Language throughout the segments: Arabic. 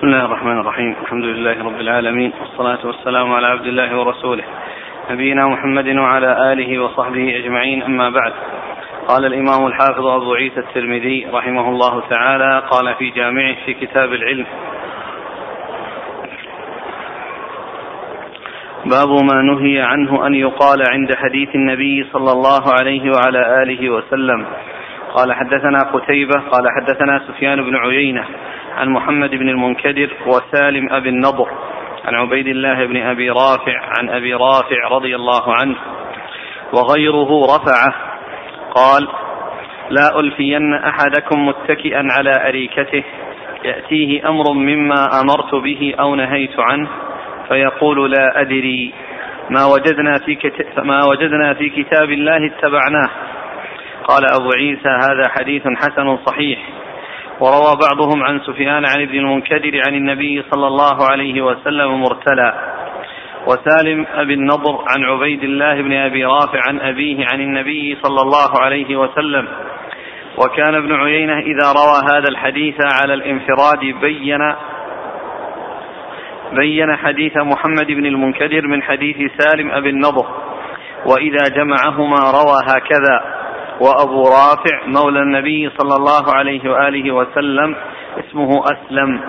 بسم الله الرحمن الرحيم. الحمد لله رب العالمين. والصلاة والسلام على عبد الله ورسوله. نبينا محمد وعلى آله وصحبه أجمعين. أما بعد. قال الإمام الحافظ أبو عيسى الترمذي رحمه الله تعالى قال في جامعه في كتاب العلم باب ما نهي عنه أن يقال عند حديث النبي صلى الله عليه وعلى آله وسلم. قال حدثنا قتيبة قال حدثنا سفيان بن عيينة عن محمد بن المنكدر وسالم أبي النضر عن عبيد الله بن أبي رافع عن أبي رافع رضي الله عنه وغيره رفعه قال لا ألفين أحدكم متكئا على أريكته يأتيه أمر مما أمرت به أو نهيت عنه فيقول لا أدري ما وجدنا في ما وجدنا في كتاب الله اتبعناه قال أبو عيسى هذا حديث حسن صحيح. وروى بعضهم عن سفيان عن ابن المنكدر عن النبي صلى الله عليه وسلم مرتلا. وسالم أبي النضر عن عبيد الله بن أبي رافع عن أبيه عن النبي صلى الله عليه وسلم. وكان ابن عيينة إذا روى هذا الحديث على الانفراد بين بين حديث محمد بن المنكدر من حديث سالم أبي النضر. وإذا جمعهما روى هكذا. وأبو رافع مولى النبي صلى الله عليه وآله وسلم اسمه أسلم.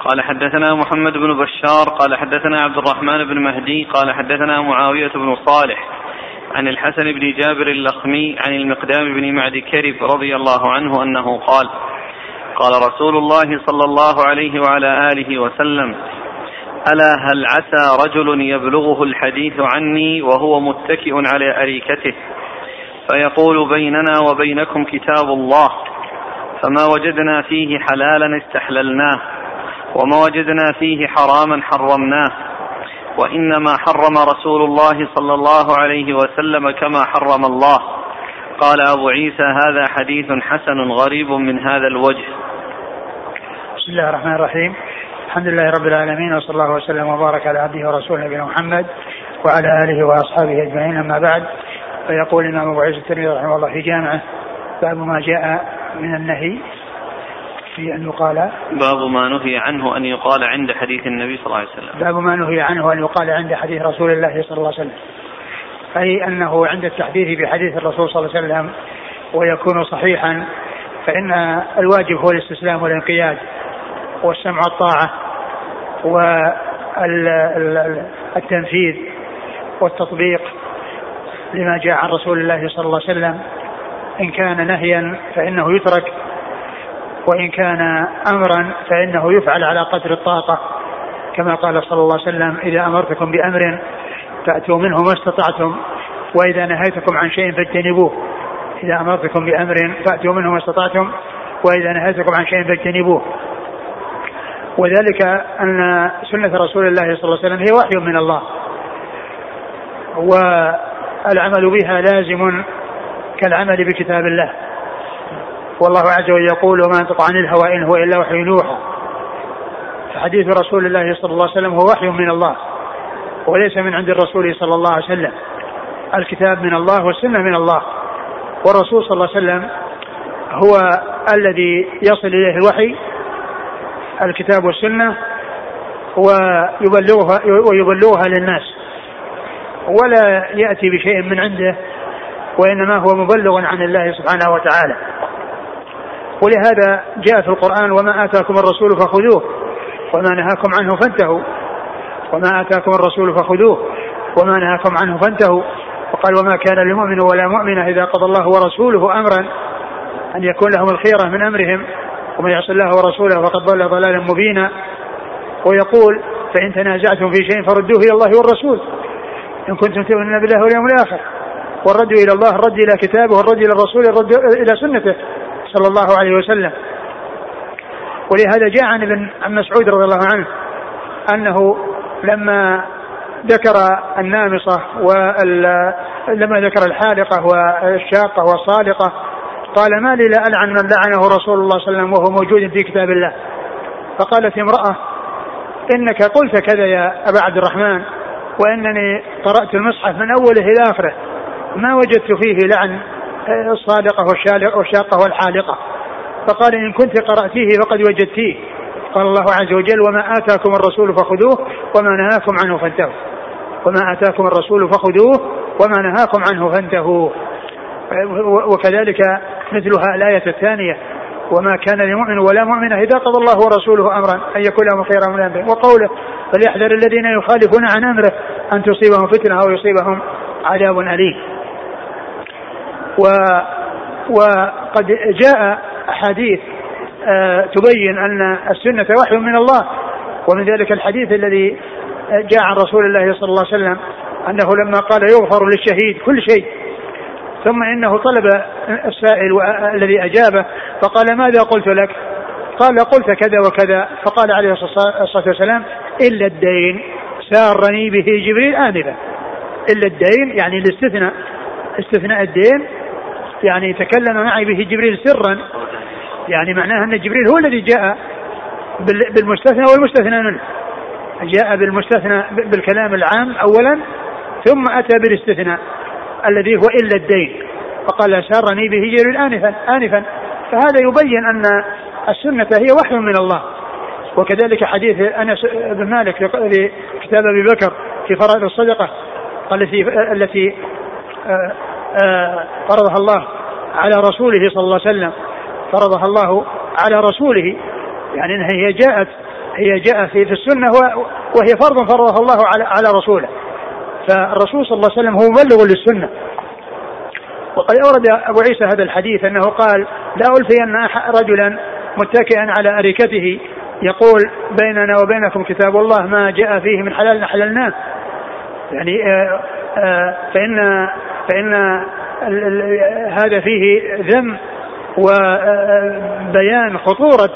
قال حدثنا محمد بن بشار قال حدثنا عبد الرحمن بن مهدي قال حدثنا معاوية بن صالح عن الحسن بن جابر اللخمي عن المقدام بن معد كرب رضي الله عنه أنه قال قال رسول الله صلى الله عليه وعلى آله وسلم ألا هل عسى رجل يبلغه الحديث عني وهو متكئ على أريكته؟ فيقول بيننا وبينكم كتاب الله فما وجدنا فيه حلالا استحللناه وما وجدنا فيه حراما حرمناه وإنما حرم رسول الله صلى الله عليه وسلم كما حرم الله. قال أبو عيسى هذا حديث حسن غريب من هذا الوجه. بسم الله الرحمن الرحيم. الحمد لله رب العالمين وصلى الله وسلم وبارك على عبده ورسوله نبينا محمد وعلى آله وأصحابه أجمعين أما بعد فيقول الإمام أبو عيسى الترمذي رحمه الله في جامعه باب ما جاء من النهي في أن يقال باب ما نهي عنه أن يقال عند حديث النبي صلى الله عليه وسلم. باب ما نهي عنه أن يقال عند حديث رسول الله صلى الله عليه وسلم. أي أنه عند التحديث بحديث الرسول صلى الله عليه وسلم ويكون صحيحا فإن الواجب هو الاستسلام والانقياد. والسمع والطاعة والتنفيذ والتطبيق لما جاء عن رسول الله صلى الله عليه وسلم. إن كان نهيا فإنه يترك وإن كان أمرا فإنه يفعل على قدر الطاقة. كما قال صلى الله عليه وسلم إذا أمرتكم بأمر فأتوا منه ما استطعتم وإذا نهيتكم عن شيء فاجتنبوه. إذا أمرتكم بأمر فأتوا منه ما استطعتم وإذا نهيتكم عن شيء فاجتنبوه. وذلك أن سنة رسول الله صلى الله عليه وسلم هي وحي من الله. والعمل بها لازم كالعمل بكتاب الله. والله عز وجل يقول وما ينطق عن الهوى إن هو إلا وحي يوحى. فحديث رسول الله صلى الله عليه وسلم هو وحي من الله وليس من عند الرسول صلى الله عليه وسلم. الكتاب من الله والسنة من الله. والرسول صلى الله عليه وسلم هو الذي يصل إليه الوحي الكتاب والسنة ويبلغها ويبلغها للناس. ولا يأتي بشيء من عنده وإنما هو مبلغ عن الله سبحانه وتعالى. ولهذا جاء في القرآن وما آتاكم الرسول فخذوه وما نهاكم عنه فانتهوا. وما آتاكم الرسول فخذوه وما نهاكم عنه فانتهوا. وقال وما كان لمؤمن ولا مؤمنة إذا قضى الله ورسوله أمرا أن يكون لهم الخيرة من أمرهم. ومن يعص الله ورسوله فقد ضل ضلالا مبينا. ويقول فإن تنازعتم في شيء فردوه إلى الله والرسول. إن كنتم تؤمنون بالله واليوم الآخر. والرد إلى الله الرد إلى كتابه والرد إلى الرسول الرد إلى سنته صلى الله عليه وسلم. ولهذا جاء عن ابن مسعود رضي الله عنه أنه لما ذكر النامصة ولما ذكر الحالقة والشاقة والصالقة قال ما لي لا ألعن من لعنه رسول الله صلى الله عليه وسلم وهو موجود في كتاب الله. فقالت امرأة إنك قلت كذا يا أبا عبد الرحمن وإنني قرأت المصحف من أوله إلى آخره. ما وجدت فيه لعن الصادقة والشاقة والحالقة. فقال إن كنت قرأتيه فقد وجدتيه. قال الله عز وجل وما آتاكم الرسول فخذوه وما نهاكم عنه فانتهوا. وما آتاكم الرسول فخذوه وما نهاكم عنه فانتهوا. وكذلك مثلها الآية الثانية وما كان لمؤمن ولا مؤمنة إذا قضى الله ورسوله أمرا أن يكون لهم خيرا من أمره. وقوله فليحذر الذين يخالفون عن أمره أن تصيبهم فتنة أو يصيبهم عذاب أليم. و وقد جاء أحاديث آه، تبين أن السنة وحي من الله ومن ذلك الحديث الذي جاء عن رسول الله صلى الله عليه وسلم أنه لما قال يغفر للشهيد كل شيء ثم إنه طلب السائل الذي أجابه فقال ماذا قلت لك؟ قال قلت كذا وكذا. فقال عليه الصلاة والسلام إلا الدين سارني به جبريل انفا إلا الدين يعني الاستثناء استثناء الدين يعني تكلم معي به جبريل سرا. يعني معناه أن جبريل هو الذي جاء بالمستثنى والمستثنى منه. جاء بالمستثنى بالكلام العام اولا ثم أتى بالاستثناء. الذي هو إلا الدين. فقال سارني به جبريل آنفا آنفا. فهذا يبين أن السنة هي وحي من الله. وكذلك حديث أنس بن مالك في كتاب أبي بكر في فرائض الصدقة التي التي آه، آه، فرضها الله على رسوله صلى الله عليه وسلم. فرضها الله على رسوله. يعني إنها هي جاءت هي جاءت في السنة وهي فرض فرضها الله على على رسوله. فالرسول صلى الله عليه وسلم هو مبلغ للسنة. وقد أورد أبو عيسى هذا الحديث أنه قال لا ألفين رجلا متكئا على أريكته. يقول بيننا وبينكم كتاب الله ما جاء فيه من حلال حللناه. يعني آه، آه، فإن فإن هذا فيه ذم وبيان خطورة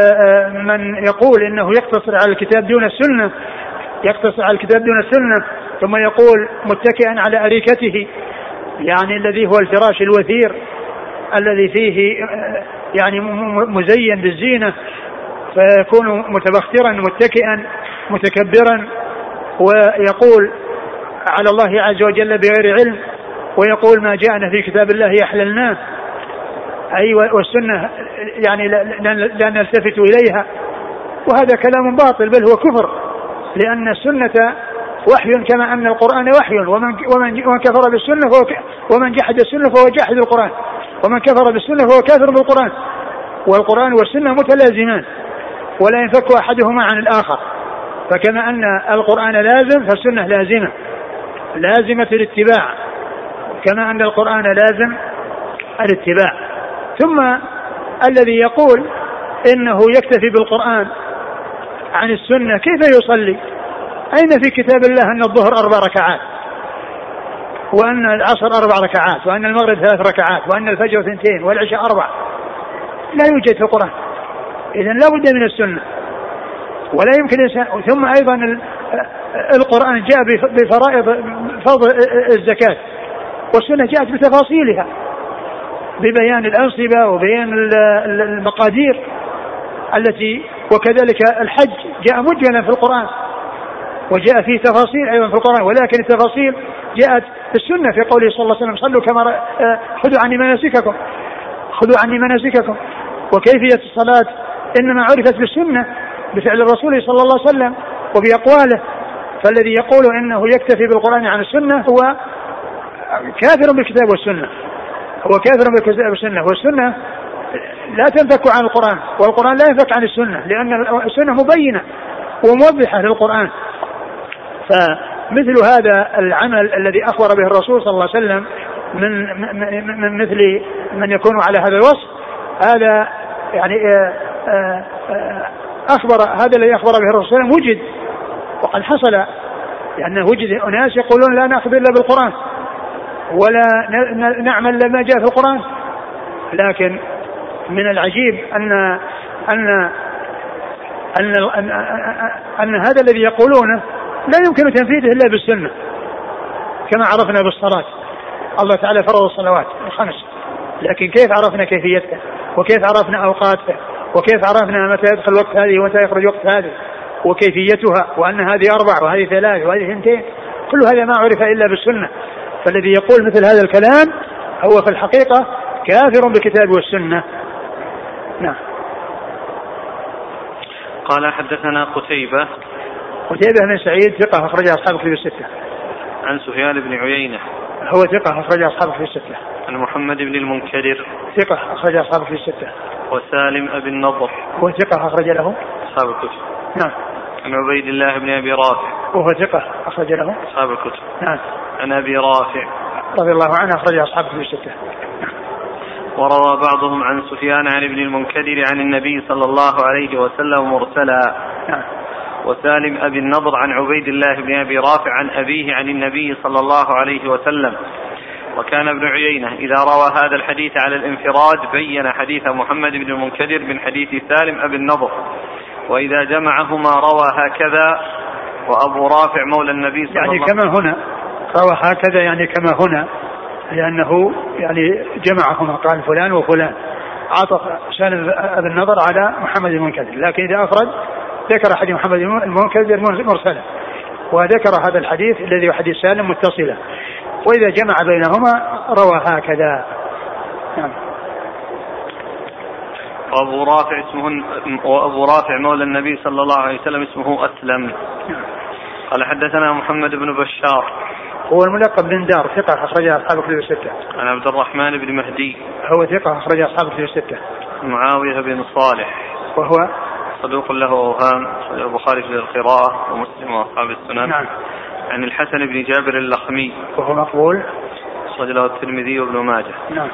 آه، من يقول إنه يقتصر على الكتاب دون السنة. يقتصر على الكتاب دون السنة. ثم يقول متكئا على أريكته يعني الذي هو الفراش الوثير الذي فيه يعني مزين بالزينة فيكون متبخترا متكئا متكبرا ويقول على الله عز وجل بغير علم ويقول ما جاءنا في كتاب الله أحللناه. أي والسنة يعني لا نلتفت إليها. وهذا كلام باطل بل هو كفر لأن السنة وحي كما أن القرآن وحي ومن ومن ومن كفر بالسنة فهو ومن جحد السنة فهو جاحد القرآن. ومن كفر بالسنة فهو كافر بالقرآن. والقرآن والسنة متلازمان ولا ينفك أحدهما عن الآخر. فكما أن القرآن لازم فالسنة لازمة. لازمة الاتباع. كما أن القرآن لازم الاتباع. ثم الذي يقول إنه يكتفي بالقرآن عن السنة كيف يصلي؟ أين في كتاب الله أن الظهر أربع ركعات؟ وأن العصر أربع ركعات وأن المغرب ثلاث ركعات وأن الفجر اثنتين والعشاء أربع. لا يوجد في القرآن. إذا لا بد من السنة. ولا يمكن الإنسان ثم أيضا القرآن جاء بفرائض فرض الزكاة. والسنة جاءت بتفاصيلها. ببيان الأنصبة وبيان المقادير التي وكذلك الحج. جاء مجملا في القرآن. وجاء فيه تفاصيل أيضا في القرآن ولكن التفاصيل جاءت في السنة في قوله صلى الله عليه وسلم صلوا كما آه، خذوا عني مناسككم خذوا عني مناسككم. وكيفية الصلاة؟ إنما عرفت بالسنة بفعل الرسول صلى الله عليه وسلم وبأقواله. فالذي يقول إنه يكتفي بالقرآن عن السنة هو كافر بالكتاب والسنة. هو كافر بالكتاب والسنة. والسنة لا تنفك عن القرآن والقرآن لا ينفك عن السنة لأن السنة مبينة وموضحة للقرآن. فمثل هذا العمل الذي أخبر به الرسول صلى الله عليه وسلم من من مثل من يكون على هذا الوصف. هذا يعني آه، آه، آه، اخبر هذا الذي أخبر به الرسول صلى الله عليه وسلم وجد وقد حصل لأنه وجد أناس يقولون لا نأخذ إلا بالقرآن ولا نعمل لما جاء في القرآن. لكن من العجيب أن أن أن, أن, أن هذا الذي يقولونه لا يمكن تنفيذه إلا بالسنة كما عرفنا بالصلاة. الله تعالى فرض الصلوات الخمس لكن كيف عرفنا كيفيتها؟ وكيف عرفنا أوقاتها؟ وكيف عرفنا متى يدخل وقت هذه ومتى يخرج وقت هذه؟ وكيفيتها؟ وأن هذه أربع وهذه ثلاث وهذه اثنتين. كل هذا ما عرف إلا بالسنة. فالذي يقول مثل هذا الكلام هو في الحقيقة كافر بالكتاب والسنة. نعم. قال حدثنا قتيبة قتيبة بن سعيد ثقة أخرج أصحاب الكتب الستة. عن سفيان بن عيينة. هو ثقة أخرج أصحاب الكتب الستة. عن محمد بن المنكدر. ثقة أخرج أصحاب الكتب الستة. وسالم أبي النضر. هو ثقة أخرج له. أصحاب الكتب. نعم. عن عبيد الله بن أبي رافع. وهو ثقة أخرج له. أصحاب الكتب. نعم. عن أبي رافع. رضي الله عنه أخرج أصحاب الكتب الستة. وروى بعضهم عن سفيان عن ابن المنكدر عن النبي صلى الله عليه وسلم مرسلا نعم. وسالم أبي النضر عن عبيد الله بن أبي رافع عن أبيه عن النبي صلى الله عليه وسلم. وكان ابن عيينة إذا روى هذا الحديث على الانفراد بين حديث محمد بن المنكدر من حديث سالم أبي النضر. وإذا جمعهما روى هكذا وأبو رافع مولى النبي صلى يعني الله عليه وسلم يعني كما هنا روى هكذا يعني كما هنا لأنه يعني جمعهما قال فلان وفلان. عطف سالم ابن النضر على محمد المنكدر لكن إذا أفرد ذكر حديث محمد المنكدر مرسلا وذكر هذا الحديث الذي هو حديث سالم متصلا وإذا جمع بينهما روى هكذا نعم وأبو رافع اسمه وأبو رافع مولى النبي صلى الله عليه وسلم اسمه أسلم نعم. قال حدثنا محمد بن بشار هو الملقب بن دار ثقة أخرجها أصحاب الكتب الستة. عن عبد الرحمن بن مهدي. هو ثقة أخرجها أصحاب الكتب الستة. معاوية بن صالح. وهو صدوق له أوهام البخاري في القراءة ومسلم وأصحاب السنن. نعم. عن الحسن بن جابر اللخمي. وهو مقبول. أخرج له الترمذي وابن ماجه. نعم.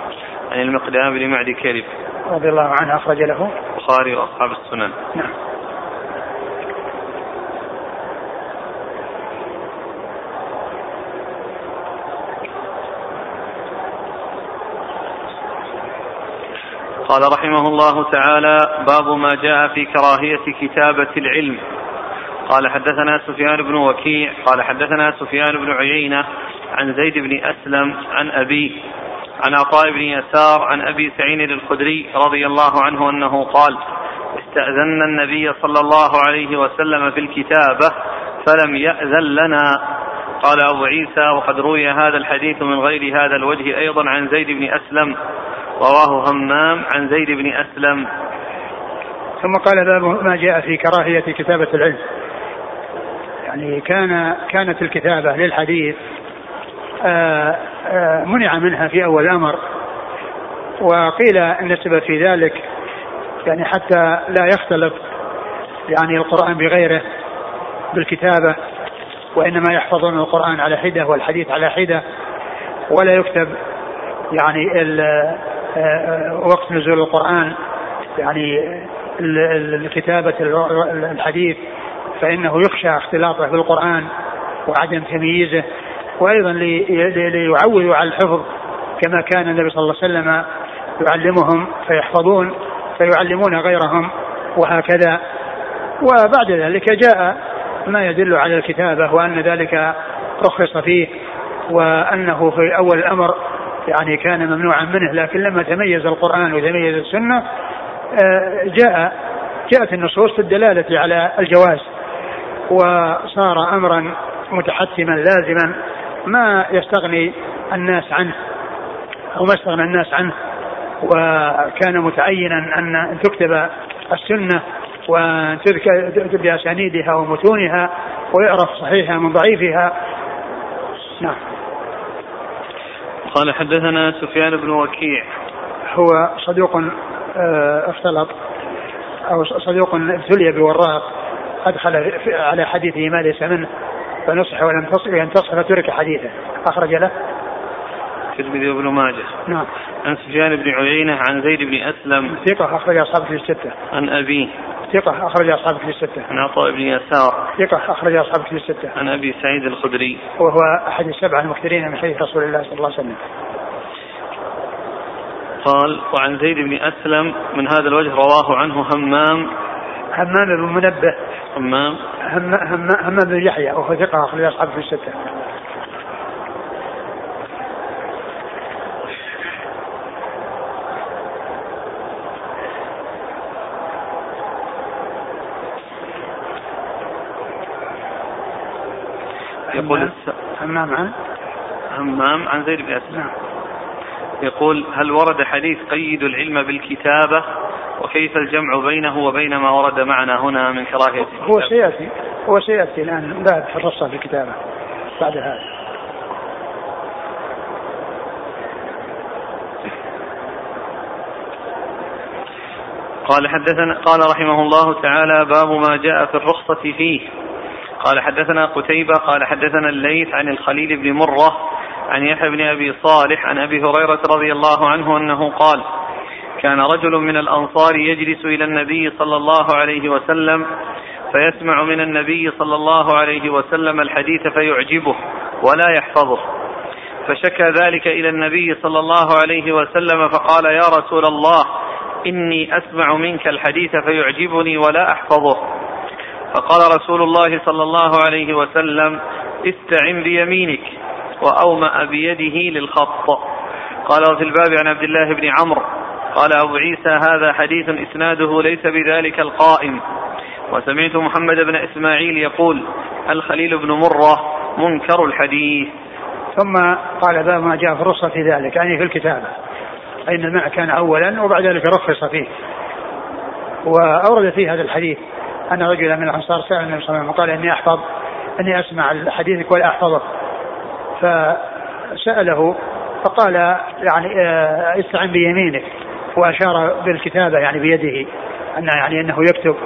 عن المقدام بن معدي كرب. رضي الله عنه أخرج له. البخاري وأصحاب السنن. نعم. قال رحمه الله تعالى باب ما جاء في كراهية كتابة العلم. قال حدثنا سفيان بن وكيع قال حدثنا سفيان بن عيينة عن زيد بن أسلم عن أبي عن عطاء بن يسار عن أبي سعيد الخدري رضي الله عنه أنه قال استأذنا النبي صلى الله عليه وسلم في الكتابة فلم يأذن لنا. قال أبو عيسى وقد روي هذا الحديث من غير هذا الوجه أيضا عن زيد بن أسلم رواه همام عن زيد بن أسلم. ثم قال باب ما جاء في كراهية كتابة العلم. يعني كان كانت الكتابة للحديث آه، آه، منع منها في أول الأمر. وقيل أن السبب في ذلك يعني حتى لا يختلط يعني القرآن بغيره بالكتابة وإنما يحفظون القرآن على حدة والحديث على حدة ولا يكتب يعني وقت نزول القرآن يعني كتابة الحديث فإنه يخشى اختلاطه بالقرآن وعدم تمييزه وأيضا ليعودوا على الحفظ كما كان النبي صلى الله عليه وسلم يعلمهم فيحفظون فيعلمون غيرهم وهكذا. وبعد ذلك جاء ما يدل على الكتابة وأن ذلك رخص فيه وأنه في أول الأمر يعني كان ممنوعا منه لكن لما تميز القرآن وتميز السنة آه، جاء جاءت النصوص في الدلالة على الجواز وصار أمرا متحتما لازما ما يستغني الناس عنه أو ما استغنى الناس عنه. وكان متعينا أن تكتب السنة وأن تذكر بأسانيدها ومتونها ويعرف صحيحها من ضعيفها. نعم. قال حدثنا سفيان بن وكيع. هو صدوق آه، اختلط أو صدوق ابتلي بوراق أدخل على حديثه ما ليس منه فنصح ولم ينتصح فترك حديثه. أخرج له. الترمذي وابن ماجه. نعم. عن سفيان بن عيينة عن زيد بن أسلم. ثقة أخرج أصحابه في الستة. عن أبيه ثقة أخرج أصحابه في الستة. عن عطاء بن يسار. ثقة أخرج أصحابه في الستة. عن أبي سعيد الخدري. وهو أحد السبعة المكثرين من حديث رسول الله صلى الله عليه وسلم. قال وعن زيد بن أسلم من هذا الوجه رواه عنه همام. همام بن منبه. همام. همام, همام بن يحيى وهو ثقة أخرج أصحابه في الستة. يقول همام عن؟ همام عن زيد بن أسلم. نعم. يقول هل ورد حديث قيد العلم بالكتابة؟ وكيف الجمع بينه وبين ما ورد معنا هنا من كراهية هو سيأتي هو سيأتي الآن. بعد في الرصة في الكتابة. بعد هذا. قال حدثنا قال رحمه الله تعالى باب ما جاء في الرخصة فيه. قال حدثنا قتيبة قال حدثنا الليث عن الخليل بن مرة عن يحيى بن أبي صالح عن أبي هريرة رضي الله عنه أنه قال كان رجل من الأنصار يجلس إلى النبي صلى الله عليه وسلم فيسمع من النبي صلى الله عليه وسلم الحديث فيعجبه ولا يحفظه. فشكى ذلك إلى النبي صلى الله عليه وسلم فقال يا رسول الله إني أسمع منك الحديث فيعجبني ولا أحفظه. فقال رسول الله صلى الله عليه وسلم استعن بيمينك وأومأ بيده للخط. قال وفي الباب عن عبد الله بن عمرو قال أبو عيسى هذا حديث إسناده ليس بذلك القائم. وسمعت محمد بن إسماعيل يقول الخليل بن مرة منكر الحديث. ثم قال باب ما جاء في الرخصة في ذلك يعني في الكتابة. أن الماء كان أولا وبعد ذلك رخص فيه. وأورد فيه هذا الحديث أن رجلا من الأنصار سأل النبي صلى الله عليه وسلم وقال إني أحفظ إني أسمع حديثك ولا أحفظه. فسأله فقال يعني آه، استعن بيمينك وأشار بالكتابة يعني بيده أن يعني أنه يكتب.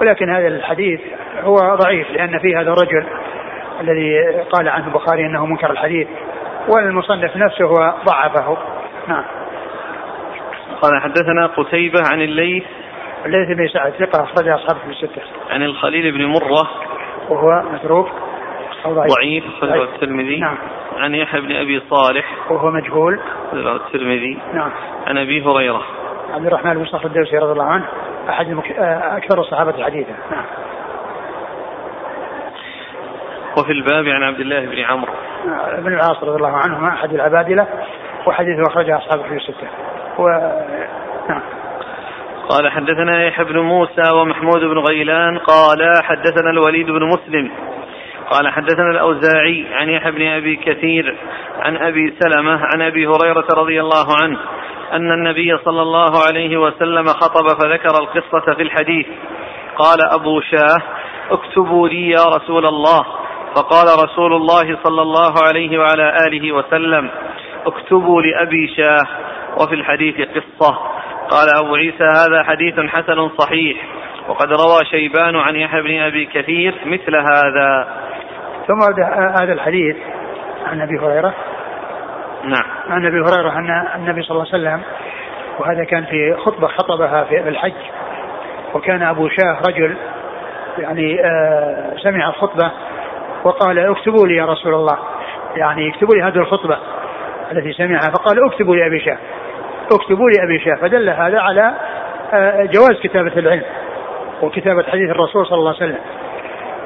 ولكن هذا الحديث هو ضعيف لأن فيه هذا الرجل الذي قال عنه البخاري أنه منكر الحديث والمصنف نفسه هو ضعفه. نعم. قال حدثنا قتيبة عن الليث الليث بن سعد ثقة أخرج أصحابه في الستة. عن الخليل بن مرة. وهو متروك ضعيف. أخرجه الترمذي. نعم. عن يحيى بن أبي صالح. وهو مجهول. أخرجه الترمذي. نعم. عن أبي هريرة. عبد الرحمن بن صخر الدوسي رضي الله عنه أحد المك... آه، أكثر الصحابة حديثا. نعم. وفي الباب عن عبد الله بن عمرو. بن العاص رضي الله عنهما أحد العبادلة وحديثه أخرجه أصحابه في الستة. و... قال حدثنا يحيى بن موسى ومحمود بن غيلان قال حدثنا الوليد بن مسلم قال حدثنا الأوزاعي عن يحيى بن أبي كثير عن أبي سلمة عن أبي هريرة رضي الله عنه أن النبي صلى الله عليه وسلم خطب فذكر القصة في الحديث. قال أبو شاه اكتبوا لي يا رسول الله. فقال رسول الله صلى الله عليه وعلى آله وسلم اكتبوا لأبي شاه. وفي الحديث قصة قال أبو عيسى هذا حديث حسن صحيح وقد روى شيبان عن يحيى بن أبي كثير مثل هذا. ثم هذا الحديث عن أبي هريرة. نعم. عن أبي هريرة أن النبي صلى الله عليه وسلم وهذا كان في خطبة خطبها في الحج وكان أبو شاه رجل يعني آه سمع الخطبة وقال اكتبوا لي يا رسول الله يعني اكتبوا لي هذه الخطبة التي سمعها فقال اكتبوا لأبي شاه. اكتبوا لأبي شاه فدل هذا على آه، جواز كتابة العلم وكتابة حديث الرسول صلى الله عليه وسلم.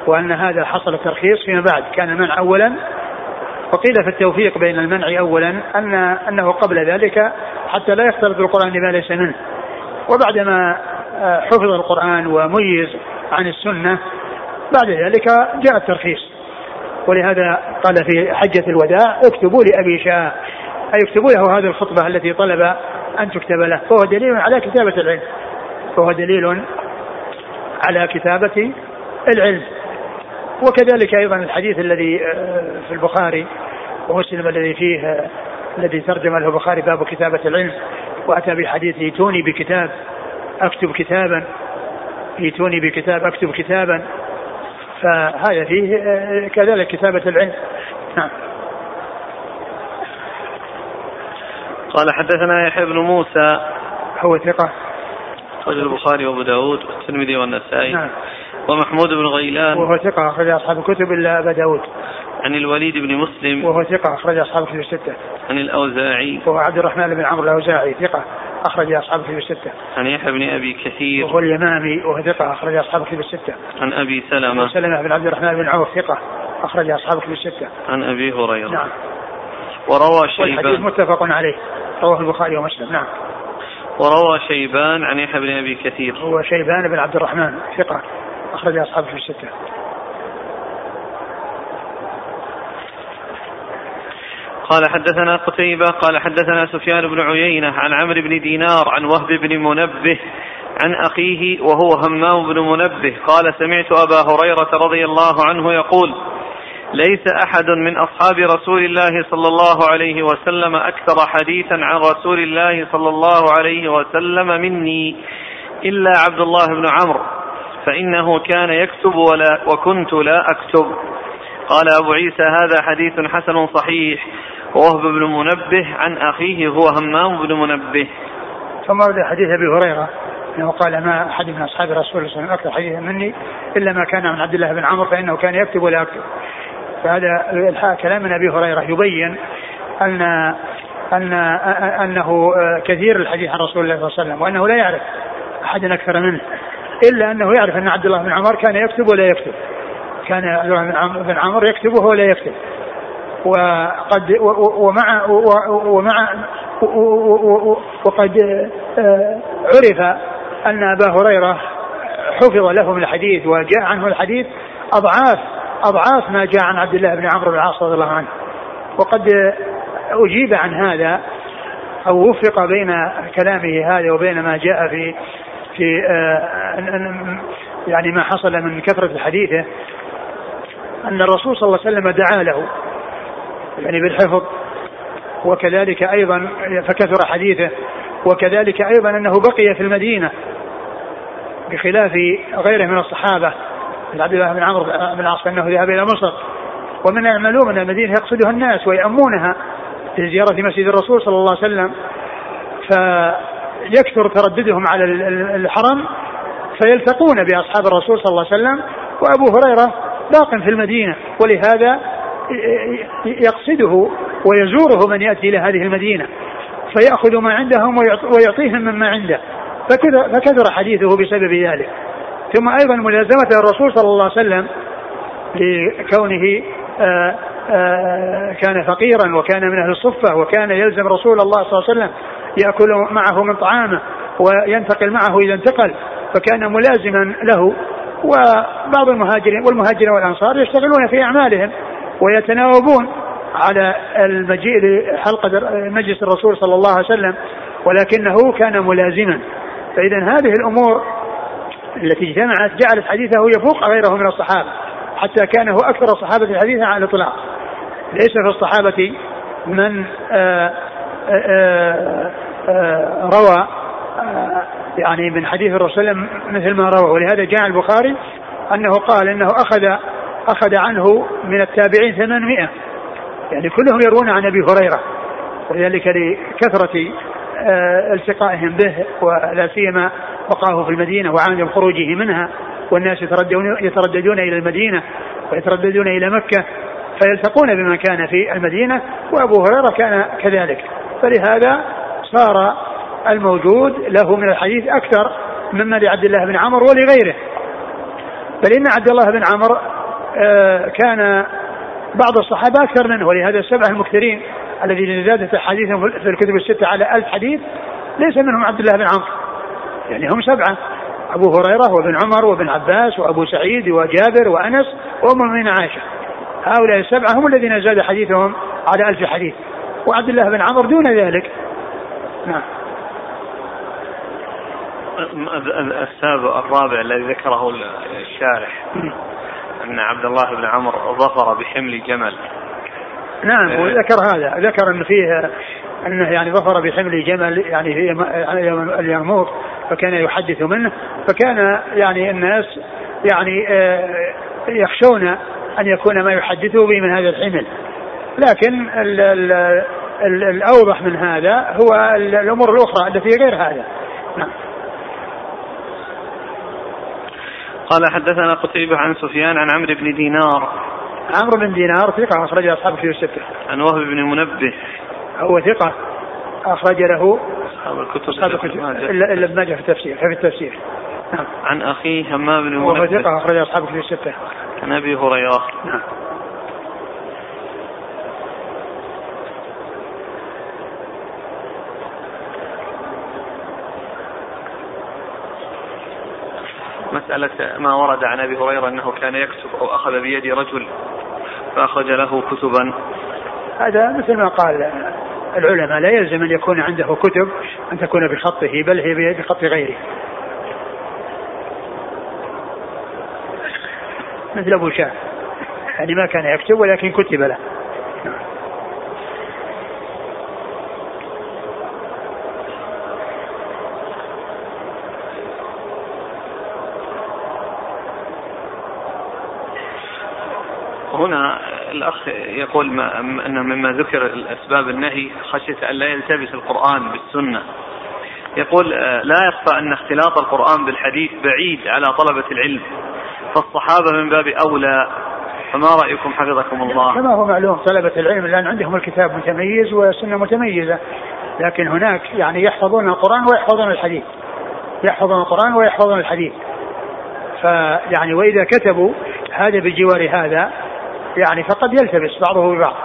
وأن هذا حصل ترخيص فيما بعد. كان المنع أولا وقيل في التوفيق بين المنع أولا أن أنه قبل ذلك حتى لا يختلط القرآن بما ليس منه. وبعدما آه، حفظ القرآن وميز عن السنة بعد ذلك جاء الترخيص. ولهذا قال في حجة الوداع اكتبوا لأبي شاه أي اكتبوا له هذه الخطبة التي طلب أن تكتب له. فهو دليل على كتابة العلم. فهو دليل على كتابة العلم. وكذلك أيضا الحديث الذي آه، في البخاري ومسلم الذي فيه آه، الذي ترجم له البخاري باب كتابة العلم. وأتى بالحديث ائتوني بكتاب أكتب كتابا. ائتوني بكتاب أكتب كتابا. فهذا فيه آه، كذلك كتابة العلم. نعم. قال حدثنا يحيى بن موسى هو ثقة أخرج البخاري وأبو داود والترمذي والنسائي نعم ومحمود بن غيلان وهو ثقة أخرج أصحاب الكتب إلا أبا داود عن الوليد بن مسلم وهو ثقة أخرج أصحاب الكتب الستة عن الأوزاعي وهو عبد الرحمن بن عمرو الأوزاعي ثقة أخرج أصحاب الكتب الستة. عن يحيى بن أبي كثير وهو اليمامي وهو ثقة أخرج أصحاب الكتب الستة. عن أبي سلمة. سلمة بن عبد الرحمن بن عوف ثقة أخرج أصحاب الكتب الستة. عن أبي هريرة. نعم. وروى شيبان. والحديث متفق عليه رواه البخاري ومسلم نعم. وروى شيبان عن يحيى بن أبي كثير. هو شيبان بن عبد الرحمن ثقة أخرج أصحاب الكتب الستة. قال حدثنا قتيبة قال حدثنا سفيان بن عيينة عن عمرو بن دينار عن وهب بن منبه عن أخيه وهو همام بن منبه قال سمعت أبا هريرة رضي الله عنه يقول ليس أحد من أصحاب رسول الله صلى الله عليه وسلم أكثر حديثا عن رسول الله صلى الله عليه وسلم مني إلا عبد الله بن عمرو فإنه كان يكتب ولا وكنت لا أكتب. قال أبو عيسى هذا حديث حسن صحيح. وهب بن منبه عن أخيه هو همام بن منبه. ثم ورد حديث أبي هريرة أنه قال ما أحد من أصحاب رسول الله صلى الله عليه وسلم أكثر حديثا مني إلا ما كان من عبد الله بن عمرو فإنه كان يكتب ولا يكتب. فهذا كلام من أبي هريرة يبين أن أن أنه كثير الحديث عن رسول الله صلى الله عليه وسلم وأنه لا يعرف أحدا أكثر منه إلا أنه يعرف أن عبد الله بن عمر كان يكتب ولا يكتب. كان عبد الله بن عمر يكتب وهو لا يكتب. وقد ومع ومع وقد عرف أن أبا هريرة حفظ له من الحديث وجاء عنه الحديث أضعاف أضعاف ما جاء عن عبد الله بن عمرو بن العاص رضي الله عنه. وقد أجيب عن هذا أو وفق بين كلامه هذا وبين ما جاء في في يعني ما حصل من كثرة حديثه أن الرسول صلى الله عليه وسلم دعا له يعني بالحفظ وكذلك أيضا فكثر حديثه وكذلك أيضا أنه بقي في المدينة بخلاف غيره من الصحابة. عبد الله بن عمرو بن العاص أنه ذهب إلى مصر. ومن المعلوم أن المدينة يقصدها الناس ويأمونها في زيارة مسجد الرسول صلى الله عليه وسلم. فيكثر ترددهم على الحرم فيلتقون بأصحاب الرسول صلى الله عليه وسلم. وأبو هريرة باق في المدينة ولهذا يقصده ويزوره من يأتي إلى هذه المدينة. فيأخذ ما عندهم ويعطيهم مما عنده. فكثر حديثه بسبب ذلك. ثم أيضا ملازمة الرسول صلى الله عليه وسلم لكونه آآ آآ كان فقيرا وكان من أهل الصفة وكان يلزم رسول الله صلى الله عليه وسلم يأكل معه من طعامه وينتقل معه إذا انتقل فكان ملازما له. وبعض المهاجرين والمهاجرين والأنصار يشتغلون في أعمالهم ويتناوبون على المجيء لحلقة مجلس الرسول صلى الله عليه وسلم ولكنه كان ملازما. فإذا هذه الأمور التي اجتمعت جعلت حديثه يفوق غيره من الصحابة حتى كان هو أكثر الصحابة حديثا على الإطلاق. ليس في الصحابة من آآ آآ آآ روى يعني من حديث الرسول مثل ما روى. ولهذا جاء البخاري أنه قال أنه أخذ أخذ عنه من التابعين 800 يعني كلهم يروون عن أبي هريرة. وذلك لكثرة التقائهم به ولا سيما بقاه في المدينة وعدم خروجه منها والناس يترددون يترددون إلى المدينة ويترددون إلى مكة فيلتقون بمن كان في المدينة وأبو هريرة كان كذلك. فلهذا صار الموجود له من الحديث أكثر مما لعبد الله بن عمر ولغيره. بل إن عبد الله بن عمر كان بعض الصحابة أكثر منه ولهذا السبعة المكثرين الذين زادت أحاديثهم في الكتب الستة على ألف حديث ليس منهم عبد الله بن عمرو. يعني هم سبعة. أبو هريرة وابن عمر وابن عباس وأبو سعيد وجابر وأنس وأم المؤمنين عائشة. هؤلاء السبعة هم الذين زاد حديثهم على ألف حديث. وعبد الله بن عمر دون ذلك. نعم. السابع الرابع الذي ذكره الشارح أن عبد الله بن عمرو ظفر بحمل جمل. نعم وذكر هذا. ذكر أن فيه أنه يعني ظفر بحمل جمل يعني في اليرموك فكان يحدث منه فكان يعني الناس يعني يخشون أن يكون ما يحدثه به من هذا الحمل. لكن ال ال ال الأوضح من هذا هو الأمور الأخرى التي غير هذا. نعم. قال حدثنا قتيبة عن سفيان عن عمرو بن دينار. عمرو بن دينار ثقة أخرج أصحاب في الستة. عن وهب بن منبه. هو ثقة أخرج له أصحاب الكتب أصحاب الكتب. إلا إلا ابن ماجه في التفسير في التفسير. نعم. عن أخيه همام بن وهو منبه ثقة أخرج أصحاب في الستة. عن أبي هريرة. نعم. مسألة ما ورد عن أبي هريرة أنه كان يكتب أو أخذ بيد رجل فأخرج له كتبا. هذا مثل ما قال العلماء لا يلزم أن يكون عنده كتب أن تكون بخطه بل هي بخط غيره. مثل أبو شاه يعني ما كان يكتب ولكن كتب له هنا الأخ يقول ما أن مما ذكر الأسباب النهي خشية أن لا يلتبس القرآن بالسنة. يقول لا يخفى أن اختلاط القرآن بالحديث بعيد على طلبة العلم فالصحابة من باب أولى. فما رأيكم؟ حفظكم الله. كما هو معلوم طلبة العلم الآن عندهم الكتاب متميز والسنة متميزة لكن هناك يعني يحفظون القرآن ويحفظون الحديث. يحفظون القرآن ويحفظون الحديث. فيعني وإذا كتبوا هذا بجوار هذا يعني فقد يلتبس بعضه ببعض.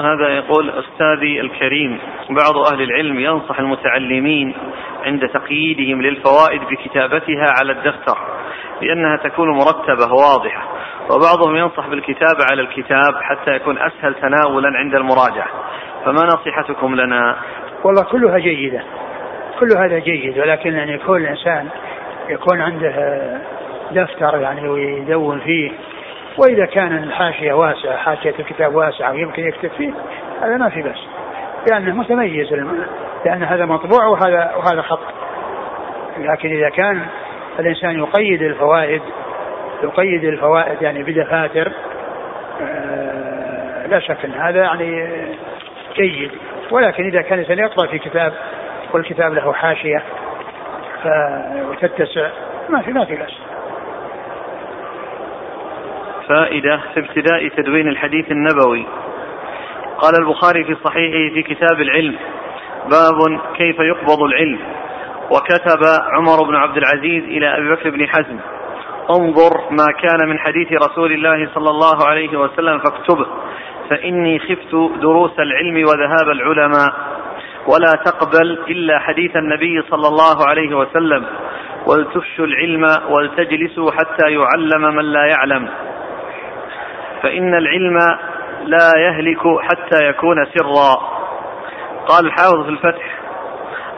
هذا يقول أستاذي الكريم بعض أهل العلم ينصح المتعلمين عند تقييدهم للفوائد بكتابتها على الدفتر لأنها تكون مرتبة واضحة. وبعضهم ينصح بالكتابة على الكتاب حتى يكون أسهل تناولا عند المراجعة. فما نصيحتكم لنا؟ والله كلها جيدة. كل هذا جيد ولكن أن يكون الإنسان يكون عنده دفتر يعني ويدون فيه. وإذا كان الحاشية واسعة حاشية الكتاب واسعة ويمكن يكتب فيه هذا ما في بس لأنه متميز لأن هذا مطبوع وهذا وهذا خط. لكن إذا كان الإنسان يقيد الفوائد يقيد الفوائد يعني بدفاتر آه، لا شك أن هذا يعني جيد. ولكن إذا كان الإنسان يقرأ في كتاب والكتاب له حاشية وتتسع ما في ما في بأس. فائدة في ابتداء تدوين الحديث النبوي. قال البخاري في صحيحه في كتاب العلم باب كيف يقبض العلم. وكتب عمر بن عبد العزيز إلى أبي بكر بن حزم انظر ما كان من حديث رسول الله صلى الله عليه وسلم فاكتبه. فإني خفت دروس العلم وذهاب العلماء. ولا تقبل إلا حديث النبي صلى الله عليه وسلم. ولتفشوا العلم ولتجلسوا حتى يعلم من لا يعلم. فإن العلم لا يهلك حتى يكون سرا. قال الحافظ في الفتح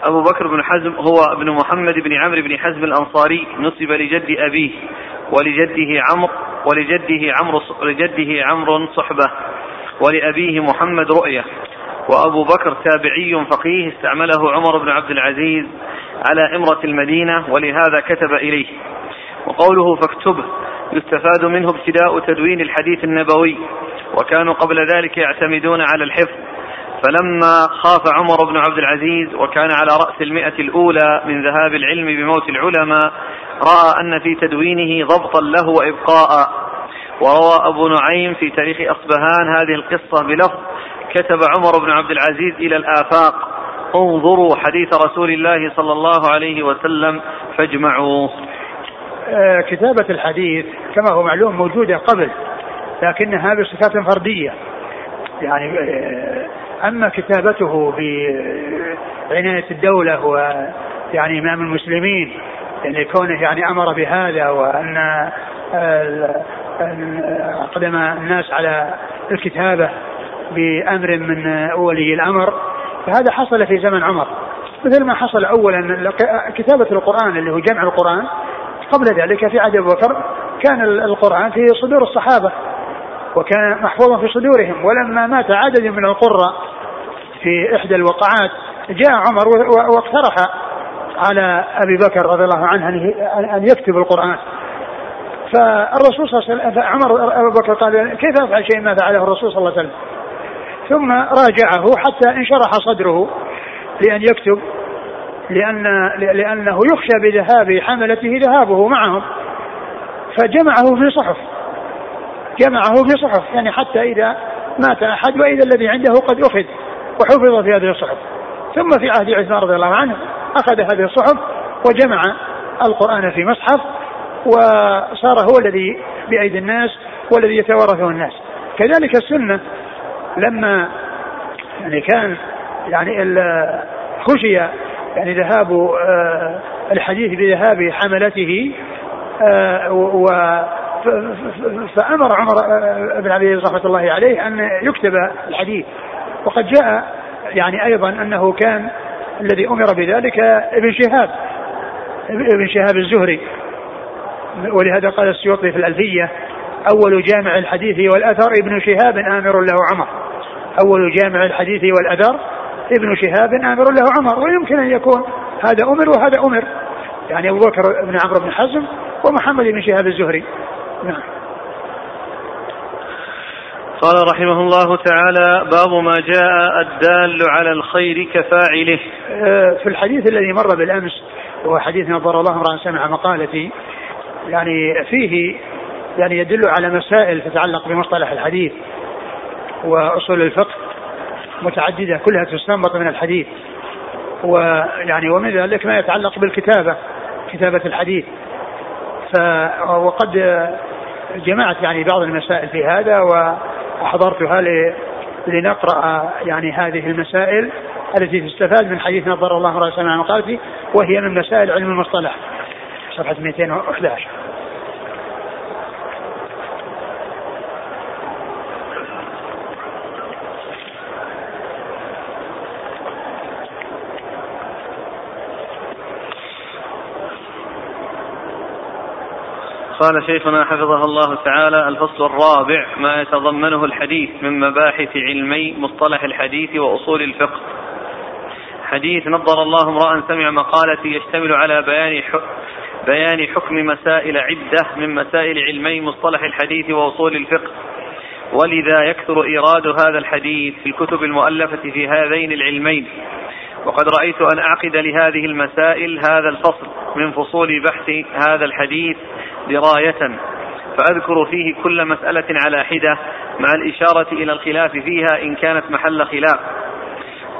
أبو بكر بن حزم هو ابن محمد بن عمرو بن حزم الأنصاري نسب لجد أبيه ولجده عمرو ولجده عمرو لجده عمرو صحبة ولأبيه محمد رؤية. وأبو بكر تابعي فقيه استعمله عمر بن عبد العزيز على إمرة المدينة ولهذا كتب إليه. وقوله فاكتبه يستفاد منه ابتداء تدوين الحديث النبوي وكانوا قبل ذلك يعتمدون على الحفظ. فلما خاف عمر بن عبد العزيز وكان على رأس المئة الأولى من ذهاب العلم بموت العلماء رأى أن في تدوينه ضبطا له وإبقاء. وروى أبو نعيم في تاريخ أصبهان هذه القصة بلفظ كتب عمر بن عبد العزيز إلى الآفاق انظروا حديث رسول الله صلى الله عليه وسلم فاجمعوه آه، كتابة الحديث كما هو معلوم موجودة قبل لكنها بصفات فردية. يعني آه، أما كتابته بعناية الدولة ويعني إمام المسلمين يعني كونه يعني أمر بهذا وأن أقدم الناس على الكتابة بأمر من ولي الأمر فهذا حصل في زمن عمر. مثل ما حصل أولا كتابة القرآن اللي هو جمع القرآن قبل ذلك في عهد أبو بكر كان القرآن في صدور الصحابة وكان محفوظا في صدورهم ولما مات عدد من القراء في إحدى الوقعات جاء عمر واقترح على أبي بكر رضي الله عنه أن يكتب القرآن. فالرسول صلى الله عليه وسلم عمر أبو بكر قال كيف أفعل شيء؟ ما فعله الرسول صلى الله عليه وسلم؟ ثم راجعه حتى انشرح صدره لأن يكتب لأن لأنه يخشى بذهاب حملته ذهابه معهم. فجمعه في صحف جمعه في صحف يعني حتى إذا مات أحد وإذا الذي عنده قد أخذ. وحفظ في هذه الصحف. ثم في عهد عثمان رضي الله عنه أخذ هذه الصحف وجمع القرآن في مصحف وصار هو الذي بأيدي الناس والذي يتوارثه الناس. كذلك السنة لما يعني كان يعني خشي يعني ذهاب آه، الحديث بذهاب حملته آه، و فأمر عمر آه، بن عبد العزيز رحمة الله عليه أن يكتب الحديث. وقد جاء يعني أيضا أنه كان الذي أمر بذلك ابن شهاب ابن شهاب الزهري. ولهذا قال السيوطي في الألفية أول جامع الحديث والأثر ابن شهاب آمر له عمر. أول جامع الحديث والأثر ابن شهاب آمر له عمر ويمكن أن يكون هذا أمر وهذا أمر. يعني أبو بكر بن عمرو بن حزم ومحمد بن شهاب الزهري. نعم. قال رحمه الله تعالى باب ما جاء الدال على الخير كفاعله. آه، في الحديث الذي مر بالأمس وهو حديث نظر الله امرا سمع مقالتي يعني فيه يعني يدل على مسائل تتعلق بمصطلح الحديث وأصول الفقه متعددة كلها تستنبط من الحديث. ويعني ومن ذلك ما يتعلق بالكتابة كتابة الحديث. ف وقد جمعت يعني بعض المسائل في هذا وحضرتها لنقرأ يعني هذه المسائل التي تستفاد من حديث نظر الله رأسنا عن وهي من مسائل علم المصطلح. صفحة 211 قال شيخنا حفظه الله تعالى الفصل الرابع ما يتضمنه الحديث من مباحث علمي مصطلح الحديث وأصول الفقه. حديث نظر الله امرأ سمع مقالتي يشتمل على بيان بيان حكم مسائل عدة من مسائل علمي مصطلح الحديث وأصول الفقه. ولذا يكثر إيراد هذا الحديث في الكتب المؤلفة في هذين العلمين. وقد رأيت أن أعقد لهذه المسائل هذا الفصل من فصول بحث هذا الحديث دراية فأذكر فيه كل مسألة على حدة مع الإشارة إلى الخلاف فيها إن كانت محل خلاف.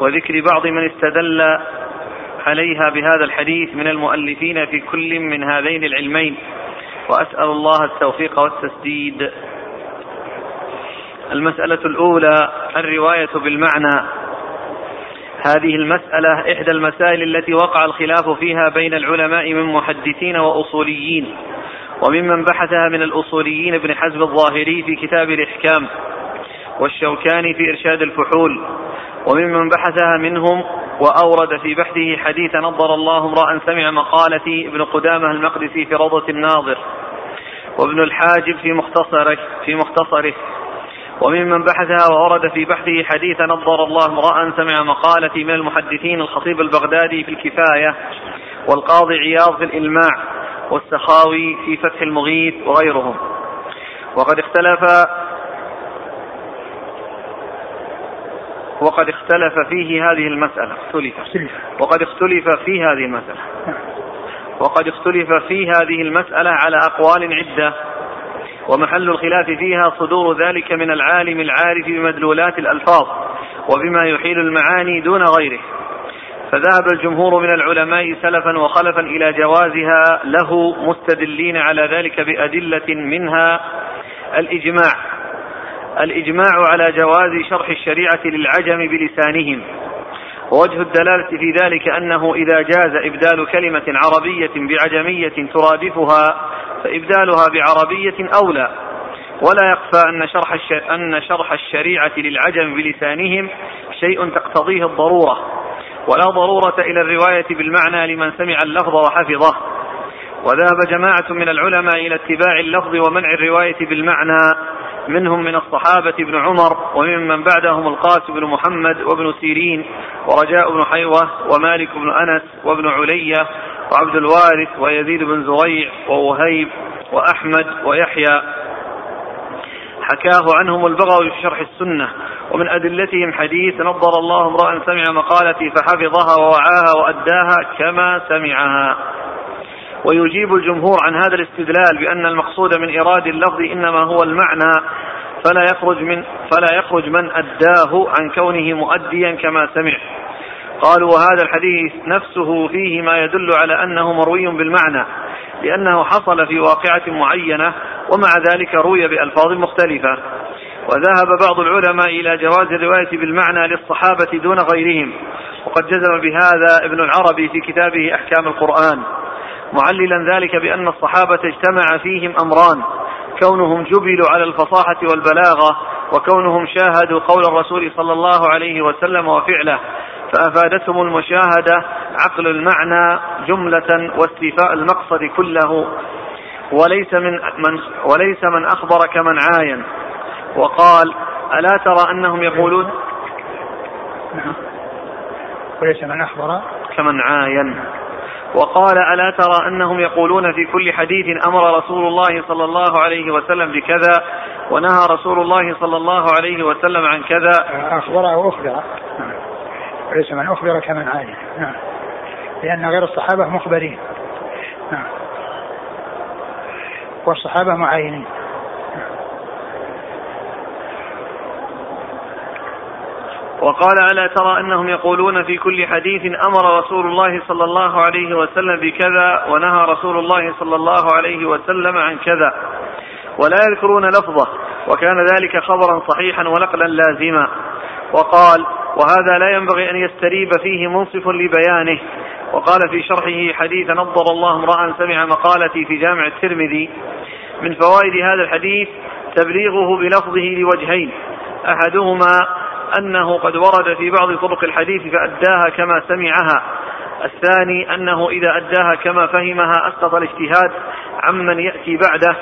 وذكر بعض من استدل عليها بهذا الحديث من المؤلفين في كل من هذين العلمين. وأسأل الله التوفيق والتسديد. المسألة الأولى الرواية بالمعنى. هذه المسألة إحدى المسائل التي وقع الخلاف فيها بين العلماء من محدثين وأصوليين. وممن بحثها من الأصوليين ابن حزم الظاهري في كتاب الإحكام والشوكاني في إرشاد الفحول وممن بحثها منهم وأورد في بحثه حديث نظر الله امرأ سمع مقالتي ابن قدامة المقدسي في روضة الناظر وابن الحاجب في مختصره في مختصره وممن بحثها وأورد في بحثه حديث نظر الله امرأ سمع مقالتي من المحدثين الخطيب البغدادي في الكفاية والقاضي عياض في الإلماع. والسخاوي في فتح المغيث وغيرهم. وقد اختلف وقد اختلف فيه هذه المسألة. اختلف. وقد اختلف في هذه المسألة. وقد اختلف في هذه المسألة على أقوال عدة. ومحل الخلاف فيها صدور ذلك من العالم العارف بمدلولات الألفاظ وبما يحيل المعاني دون غيره. فذهب الجمهور من العلماء سلفا وخلفا إلى جوازها له مستدلين على ذلك بأدلة منها الإجماع. الإجماع على جواز شرح الشريعة للعجم بلسانهم. ووجه الدلالة في ذلك أنه إذا جاز إبدال كلمة عربية بعجمية ترادفها فإبدالها بعربية أولى. ولا يخفى أن شرح أن شرح الشريعة للعجم بلسانهم شيء تقتضيه الضرورة. ولا ضرورة إلى الرواية بالمعنى لمن سمع اللفظ وحفظه. وذهب جماعة من العلماء إلى اتباع اللفظ ومنع الرواية بالمعنى. منهم من الصحابة ابن عمر وممن بعدهم القاسم بن محمد وابن سيرين ورجاء بن حيوة ومالك بن أنس وابن علية وعبد الوارث ويزيد بن زريع ووهيب وأحمد ويحيى. حكاه عنهم البغوي في شرح السنة ومن أدلتهم حديث نظر الله امرأ سمع مقالتي فحفظها ووعاها وأداها كما سمعها. ويجيب الجمهور عن هذا الاستدلال بأن المقصود من إراد اللفظ إنما هو المعنى فلا يخرج من فلا يخرج من أداه عن كونه مؤديا كما سمع. قالوا وهذا الحديث نفسه فيه ما يدل على أنه مروي بالمعنى لأنه حصل في واقعة معينة ومع ذلك روي بألفاظ مختلفة. وذهب بعض العلماء إلى جواز الرواية بالمعنى للصحابة دون غيرهم وقد جزم بهذا ابن العربي في كتابه أحكام القرآن. معللا ذلك بأن الصحابة اجتمع فيهم أمران كونهم جبلوا على الفصاحة والبلاغة وكونهم شاهدوا قول الرسول صلى الله عليه وسلم وفعله. فأفادتهم المشاهدة عقل المعنى جملة واستيفاء المقصد كله. وليس من, من وليس من أخبر كمن عاين. وقال ألا ترى أنهم يقولون؟ نعم وليس من أخبر كمن عاين. وقال ألا ترى أنهم يقولون في كل حديث أمر رسول الله صلى الله عليه وسلم بكذا ونهى رسول الله صلى الله عليه وسلم عن كذا. أخبر أو أخبر. وليس من أخبر كمن عاين نعم. لأن غير الصحابة مخبرين. نعم. والصحابة معاينين. وقال ألا ترى أنهم يقولون في كل حديث أمر رسول الله صلى الله عليه وسلم بكذا ونهى رسول الله صلى الله عليه وسلم عن كذا ولا يذكرون لفظه وكان ذلك خبرا صحيحا ونقلا لازما. وقال وهذا لا ينبغي أن يستريب فيه منصف لبيانه. وقال في شرحه حديث نضر الله امرأ سمع مقالتي في جامع الترمذي. من فوائد هذا الحديث تبليغه بلفظه لوجهين. أحدهما أنه قد ورد في بعض طرق الحديث فأداها كما سمعها. الثاني أنه إذا أداها كما فهمها أسقط الاجتهاد عمن يأتي بعده.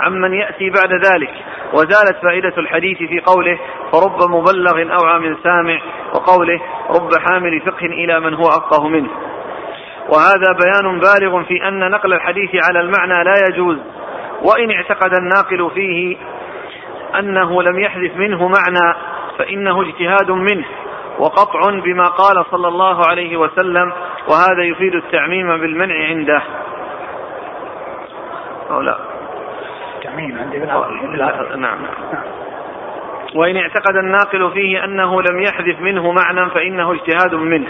عمن يأتي بعد ذلك. وزالت فائدة الحديث في قوله فرب مبلغ أوعى من سامع وقوله رب حامل فقه إلى من هو أفقه منه. وهذا بيان بالغ في أن نقل الحديث على المعنى لا يجوز وإن اعتقد الناقل فيه أنه لم يحذف منه معنى فإنه اجتهاد منه وقطع بما قال صلى الله عليه وسلم وهذا يفيد التعميم بالمنع عنده. أو لا؟ التعميم عند ابن نعم. وإن اعتقد الناقل فيه أنه لم يحذف منه معنى فإنه اجتهاد منه.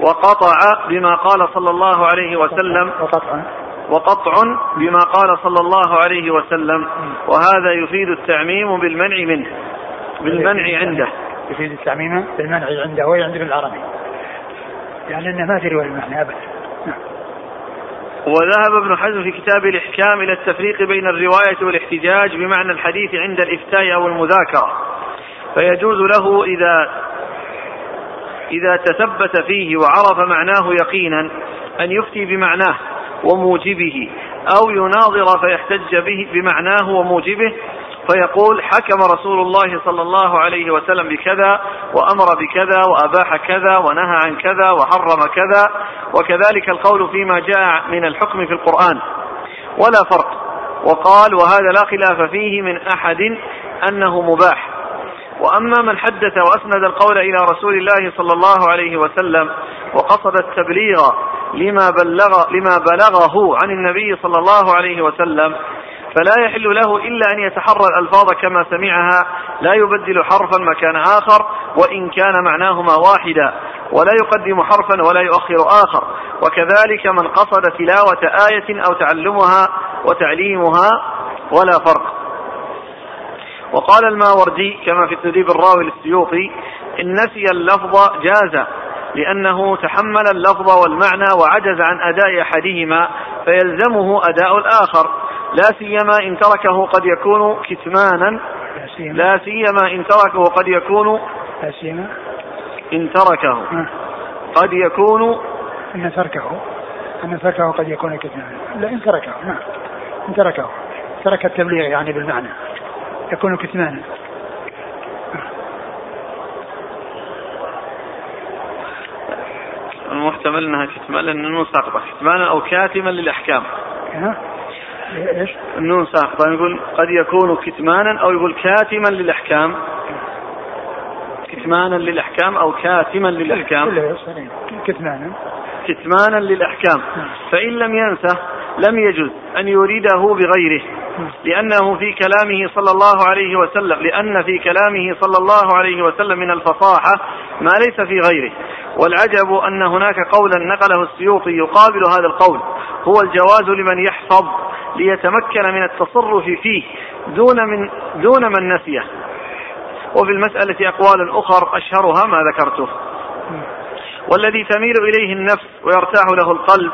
وقطع بما قال صلى الله عليه وسلم. وقطع. وقطع بما قال صلى الله عليه وسلم. وهذا يفيد التعميم بالمنع منه. بالمنع عنده. يفيد التعميم بالمنع عنده وعند ابن العربي يعني أنه ما تروي المعنى أبدا. وذهب ابن حزم في كتاب الإحكام إلى التفريق بين الرواية والاحتجاج بمعنى الحديث عند الإفتاء أو المذاكرة. فيجوز له إذا إذا تثبت فيه وعرف معناه يقينا أن يفتي بمعناه وموجبه أو يناظر فيحتج به بمعناه وموجبه فيقول حكم رسول الله صلى الله عليه وسلم بكذا وأمر بكذا وأباح كذا ونهى عن كذا وحرم كذا وكذلك القول فيما جاء من الحكم في القرآن. ولا فرق. وقال وهذا لا خلاف فيه من أحد أنه مباح. وأما من حدث وأسند القول إلى رسول الله صلى الله عليه وسلم وقصد التبليغ لما بلغ لما بلغه عن النبي صلى الله عليه وسلم فلا يحل له إلا أن يتحرى الألفاظ كما سمعها لا يبدل حرفا مكان آخر وإن كان معناهما واحدا ولا يقدم حرفا ولا يؤخر آخر. وكذلك من قصد تلاوة آية أو تعلمها وتعليمها ولا فرق. وقال الماوردي كما في التدريب الراوي للسيوطي إن نسي اللفظ جاز لأنه تحمل اللفظ والمعنى وعجز عن أداء أحدهما فيلزمه أداء الآخر. لا سيما إن تركه قد يكون كتمانا. لا سيما. إن تركه قد يكون لا سيما. إن تركه. قد يكون إن تركه. أن تركه قد يكون كتمانا. لا إن تركه. نعم إن تركه. ترك التبليغ يعني بالمعنى. يكون كتمانا. المحتمل إنها كتمان لأن النون ساقطة. كتمانا أو كاتما للأحكام. إيش؟ النون ساقطة. يقول قد يكون كتمانا أو يقول كاتما للأحكام. كتمانا للأحكام أو كاتما للأحكام. كتمانا. كتمانا للأحكام. فإن لم ينسه لم يجوز أن يريده بغيره. لأنه في كلامه صلى الله عليه وسلم لأن في كلامه صلى الله عليه وسلم من الفصاحة ما ليس في غيره. والعجب أن هناك قولا نقله السيوطي يقابل هذا القول. هو الجواز لمن يحفظ. ليتمكن من التصرف فيه دون من دون من نسيه. وفي المسألة أقوال أخر أشهرها ما ذكرته. والذي تميل إليه النفس ويرتاح له القلب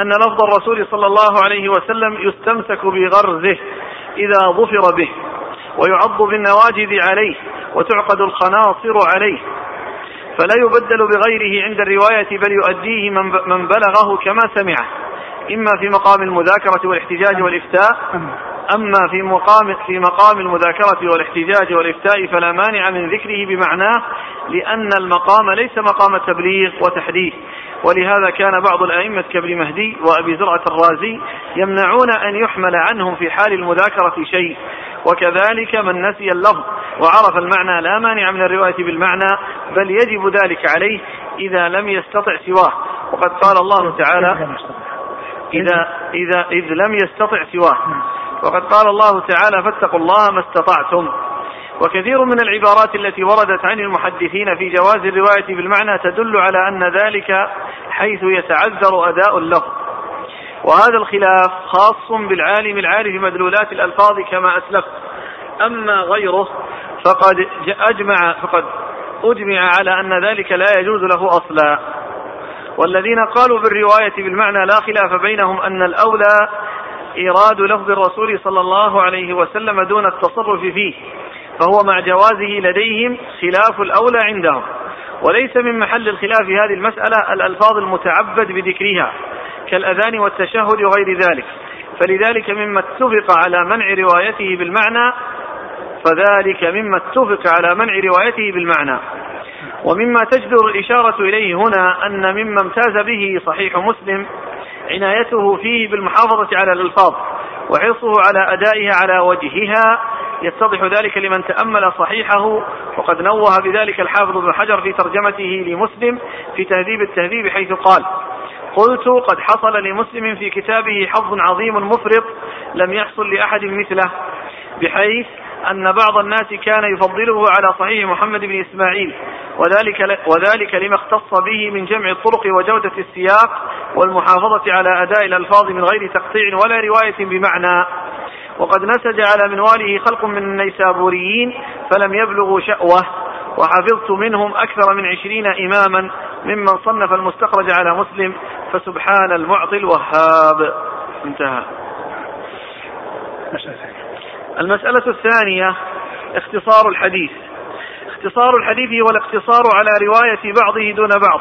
أن لفظ الرسول صلى الله عليه وسلم يستمسك بغرزه إذا ظفر به ويعض بالنواجذ عليه وتعقد الخناصر عليه. فلا يبدل بغيره عند الرواية بل يؤديه من بلغه كما سمعه. إما في مقام المذاكرة والاحتجاج والإفتاء أما في مقام في مقام المذاكرة والاحتجاج والإفتاء فلا مانع من ذكره بمعناه لأن المقام ليس مقام تبليغ وتحديث. ولهذا كان بعض الأئمة كابن مهدي وأبي زرعة الرازي يمنعون أن يحمل عنهم في حال المذاكرة شيء. وكذلك من نسي اللفظ وعرف المعنى لا مانع من الرواية بالمعنى بل يجب ذلك عليه إذا لم يستطع سواه. وقد قال الله تعالى إذا إذا إذ لم يستطع سواه. وقد قال الله تعالى فاتقوا الله ما استطعتم. وكثير من العبارات التي وردت عن المحدثين في جواز الرواية بالمعنى تدل على أن ذلك حيث يتعذر أداء اللفظ وهذا الخلاف خاص بالعالم العارف مدلولات الألفاظ كما أسلفت. أما غيره فقد أجمع فقد أجمع على أن ذلك لا يجوز له أصلا. والذين قالوا بالرواية بالمعنى لا خلاف بينهم أن الأولى إيراد لفظ الرسول صلى الله عليه وسلم دون التصرف فيه فهو مع جوازه لديهم خلاف الأولى عندهم. وليس من محل الخلاف في هذه المسألة الألفاظ المتعبد بذكرها كالأذان والتشهد وغير ذلك. فلذلك مما اتفق على منع روايته بالمعنى فذلك مما اتفق على منع روايته بالمعنى. ومما تجدر الإشارة إليه هنا أن مما امتاز به صحيح مسلم عنايته فيه بالمحافظة على الألفاظ وحرصه على أدائها على وجهها يتضح ذلك لمن تأمل صحيحه وقد نوه بذلك الحافظ ابن حجر في ترجمته لمسلم في تهذيب التهذيب حيث قال قلت قد حصل لمسلم في كتابه حظ عظيم مفرط لم يحصل لأحد مثله بحيث أن بعض الناس كان يفضله على صحيح محمد بن إسماعيل وذلك وذلك لما اختص به من جمع الطرق وجودة السياق والمحافظة على أداء الألفاظ من غير تقطيع ولا رواية بمعنى. وقد نسج على منواله خلق من النيسابوريين فلم يبلغوا شأوة وحفظت منهم أكثر من عشرين إماما ممن صنف المستخرج على مسلم فسبحان المعطي الوهاب. انتهى. المسألة الثانية اختصار الحديث. اختصار الحديث هو الاقتصار على رواية بعضه دون بعض.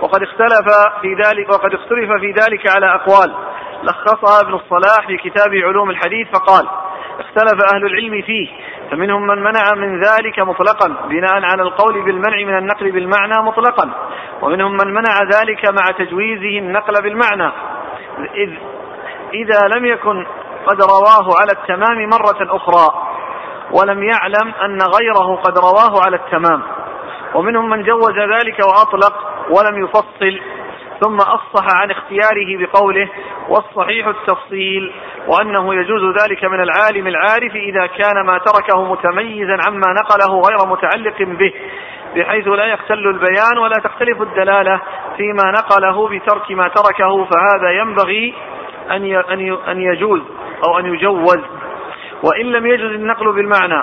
وقد اختلف في ذلك وقد اختلف في ذلك على أقوال. لخصها ابن الصلاح في كتاب علوم الحديث فقال اختلف أهل العلم فيه فمنهم من منع من ذلك مطلقا بناء على القول بالمنع من النقل بالمعنى مطلقا. ومنهم من منع ذلك مع تجويزه النقل بالمعنى. إذ إذا لم يكن قد رواه على التمام مرة أخرى ولم يعلم أن غيره قد رواه على التمام. ومنهم من جوز ذلك وأطلق ولم يفصل ثم أفصح عن اختياره بقوله والصحيح التفصيل وأنه يجوز ذلك من العالم العارف إذا كان ما تركه متميزا عما نقله غير متعلق به بحيث لا يختل البيان ولا تختلف الدلالة فيما نقله بترك ما تركه فهذا ينبغي أن أن يجوز. أو أن يجوز وإن لم يجوز النقل بالمعنى.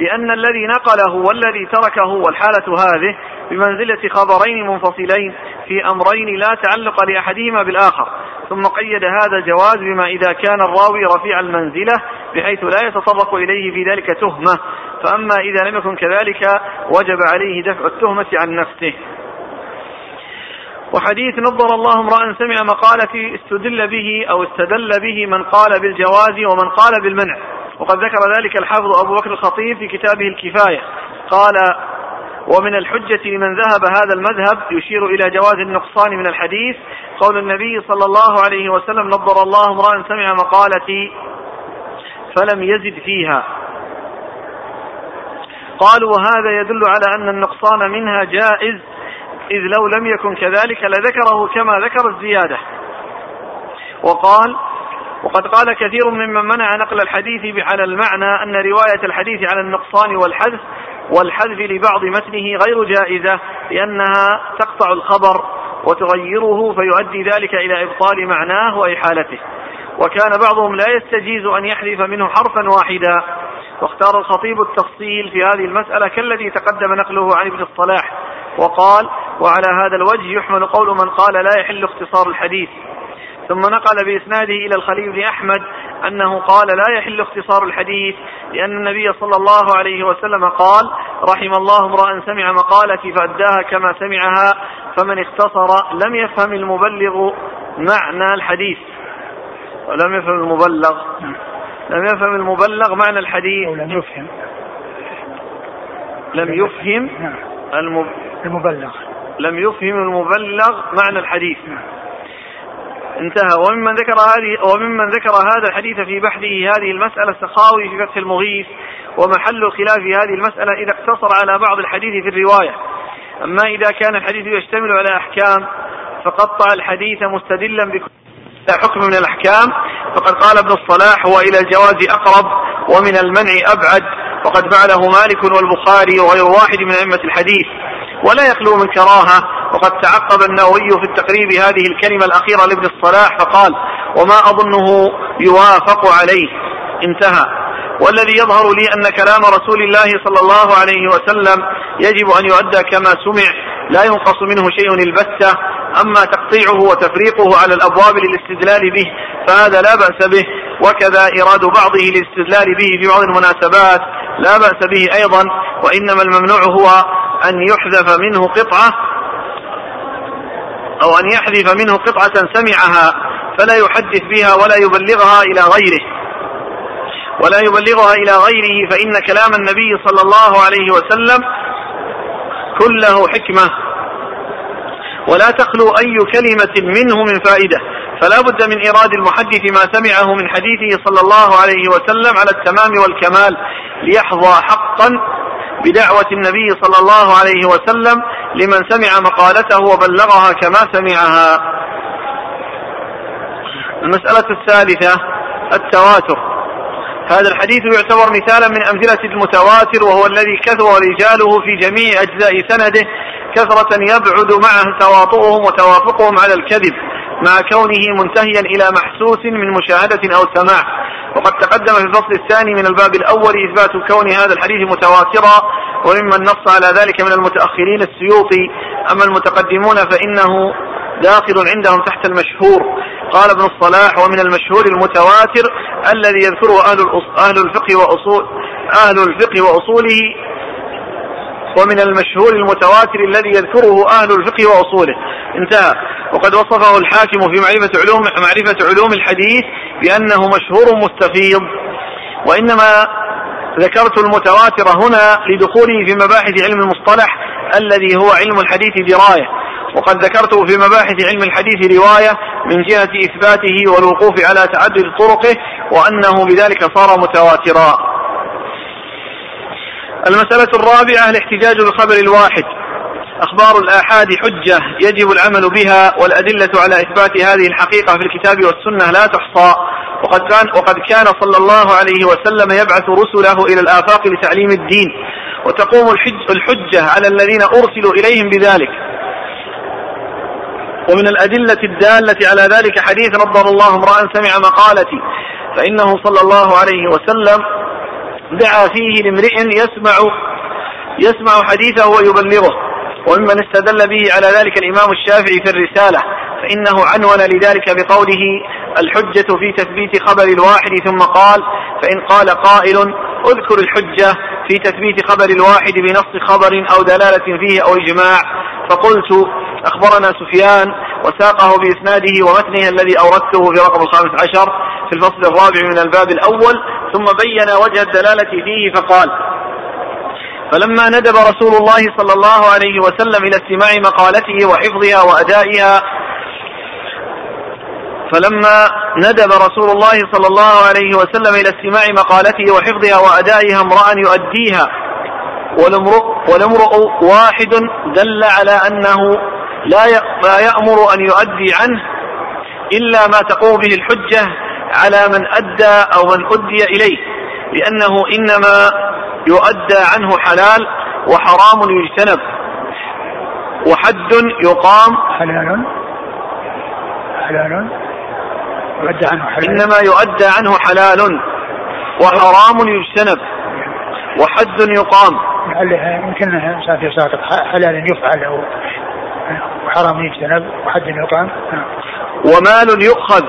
لأن الذي نقله والذي تركه والحالة هذه بمنزلة خبرين منفصلين في أمرين لا تعلق لأحدهما بالآخر. ثم قيد هذا الجواز بما إذا كان الراوي رفيع المنزلة بحيث لا يتطرق إليه في ذلك تهمة. فأما إذا لم يكن كذلك وجب عليه دفع التهمة عن نفسه. وحديث نظر الله امرأ سمع مقالتي استدل به أو استدل به من قال بالجواز ومن قال بالمنع. وقد ذكر ذلك الحافظ أبو بكر الخطيب في كتابه الكفاية. قال ومن الحجة لمن ذهب هذا المذهب يشير إلى جواز النقصان من الحديث. قول النبي صلى الله عليه وسلم نظر الله امرأ سمع مقالتي فلم يزد فيها. قالوا وهذا يدل على أن النقصان منها جائز إذ لو لم يكن كذلك لذكره كما ذكر الزيادة. وقال وقد قال كثير ممن منع نقل الحديث على المعنى أن رواية الحديث على النقصان والحذف والحذف لبعض متنه غير جائزة لأنها تقطع الخبر وتغيره فيؤدي ذلك إلى إبطال معناه وإحالته. وكان بعضهم لا يستجيز أن يحذف منه حرفا واحدا. واختار الخطيب التفصيل في هذه المسألة كالذي تقدم نقله عن ابن الصلاح. وقال وعلى هذا الوجه يحمل قول من قال لا يحل اختصار الحديث. ثم نقل بإسناده إلى الخليل بن أحمد أنه قال لا يحل اختصار الحديث لأن النبي صلى الله عليه وسلم قال رحم الله امرأ سمع مقالتي فأداها كما سمعها فمن اختصر لم يفهم المبلغ معنى الحديث. ولم يفهم المبلغ لم يفهم المبلغ معنى الحديث. أو لم يفهم. لم يفهم نعم. المبلغ. لم يفهم المبلغ معنى الحديث. انتهى. وممن ذكر هذه وممن ذكر هذا الحديث في بحثه هذه المسألة السخاوي في فتح المغيث ومحل الخلاف في هذه المسألة إذا اقتصر على بعض الحديث في الرواية. أما إذا كان الحديث يشتمل على أحكام فقطع الحديث مستدلا بكل حكم من الأحكام. فقد قال ابن الصلاح هو إلى الجواز أقرب ومن المنع أبعد. وقد فعله مالك والبخاري وغير واحد من أئمة الحديث ولا يخلو من كراهة وقد تعقب النووي في التقريب هذه الكلمة الأخيرة لابن الصلاح فقال وما أظنه يوافق عليه. انتهى. والذي يظهر لي أن كلام رسول الله صلى الله عليه وسلم يجب أن يؤدى كما سمع لا ينقص منه شيء البتة أما تقطيعه وتفريقه على الأبواب للاستدلال به فهذا لا بأس به. وكذا إراد بعضه للاستدلال به في بعض المناسبات لا بأس به أيضا. وإنما الممنوع هو أن يحذف منه قطعة أو أن يحذف منه قطعة سمعها فلا يحدث بها ولا يبلغها إلى غيره. ولا يبلغها إلى غيره فإن كلام النبي صلى الله عليه وسلم كله حكمة. ولا تخلو أي كلمة منه من فائدة. فلا بد من إيراد المحدث ما سمعه من حديثه صلى الله عليه وسلم على التمام والكمال ليحظى حقا بدعوة النبي صلى الله عليه وسلم لمن سمع مقالته وبلغها كما سمعها. المسألة الثالثة التواتر. هذا الحديث يعتبر مثالا من أمثلة المتواتر وهو الذي كثر رجاله في جميع أجزاء سنده كثرة يبعد معه تواطؤهم وتوافقهم على الكذب مع كونه منتهيا إلى محسوس من مشاهدة أو سماع. وقد تقدم في الفصل الثاني من الباب الأول إثبات كون هذا الحديث متواترا وممن نص على ذلك من المتأخرين السيوطي. أما المتقدمون فإنه داخل عندهم تحت المشهور. قال ابن الصلاح ومن المشهور المتواتر الذي يذكره أهل, أهل الفقه وأصول أهل الفقه وأصوله ومن المشهور المتواتر الذي يذكره أهل الفقه وأصوله. انتهى. وقد وصفه الحاكم في معرفة علوم معرفة علوم الحديث بأنه مشهور مستفيض. وإنما ذكرت المتواتر هنا لدخوله في مباحث علم المصطلح الذي هو علم الحديث دراية. وقد ذكرته في مباحث علم الحديث رواية من جهة إثباته والوقوف على تعدد طرقه وأنه بذلك صار متواترا. المسألة الرابعة الاحتجاج بالخبر الواحد. أخبار الآحاد حجة يجب العمل بها والأدلة على إثبات هذه الحقيقة في الكتاب والسنة لا تحصى. وقد كان وقد كان صلى الله عليه وسلم يبعث رسله إلى الآفاق لتعليم الدين. وتقوم الحج الحجة على الذين أرسلوا إليهم بذلك. ومن الأدلة الدالة على ذلك حديث نظر الله امرأ سمع مقالتي فإنه صلى الله عليه وسلم دعا فيه لامرئ يسمع يسمع حديثه ويبلغه وممن استدل به على ذلك الإمام الشافعي في الرسالة. فإنه عنون لذلك بقوله الحجة في تثبيت خبر الواحد ثم قال فإن قال قائل اذكر الحجة في تثبيت خبر الواحد بنص خبر أو دلالة فيه أو إجماع. فقلت أخبرنا سفيان وساقه بإسناده ومتنه الذي أوردته في رقم الخامس عشر في الفصل الرابع من الباب الأول ثم بين وجه الدلالة فيه فقال فلما ندب رسول الله صلى الله عليه وسلم إلى استماع مقالته وحفظها وأدائها فلما ندب رسول الله صلى الله عليه وسلم إلى استماع مقالته وحفظها وأدائها امرأ يؤديها والامرؤ, والامرؤ واحد دل على أنه لا يأمر أن يؤدي عنه إلا ما تقوم به الحجة على من أدى أو من أدي إليه لأنه إنما يؤدى عنه حلال وحرام يجتنب وحد يقام حلال. حلال. يؤدى عنه حلال. إنما يؤدى عنه حلال وحرام يجتنب وحد يقام. لعلها يمكن انها في ساقط حلال يفعل أو وحرام يجتنب وحد يقام. نعم. ومال يؤخذ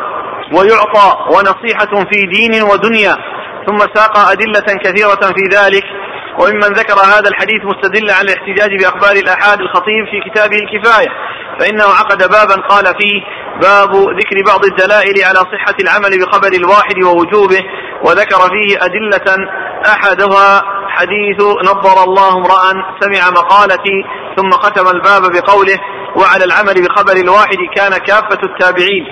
ويعطى ونصيحة في دين ودنيا ثم ساق أدلة كثيرة في ذلك وممن ذكر هذا الحديث مستدلا على الاحتجاج بأخبار الآحاد الخطيب في كتابه الكفاية فإنه عقد بابا قال فيه باب ذكر بعض الدلائل على صحة العمل بخبر الواحد ووجوبه وذكر فيه أدلة أحدها حديث نظر الله امرأ سمع مقالتي ثم ختم الباب بقوله وعلى العمل بخبر الواحد كان كافة التابعين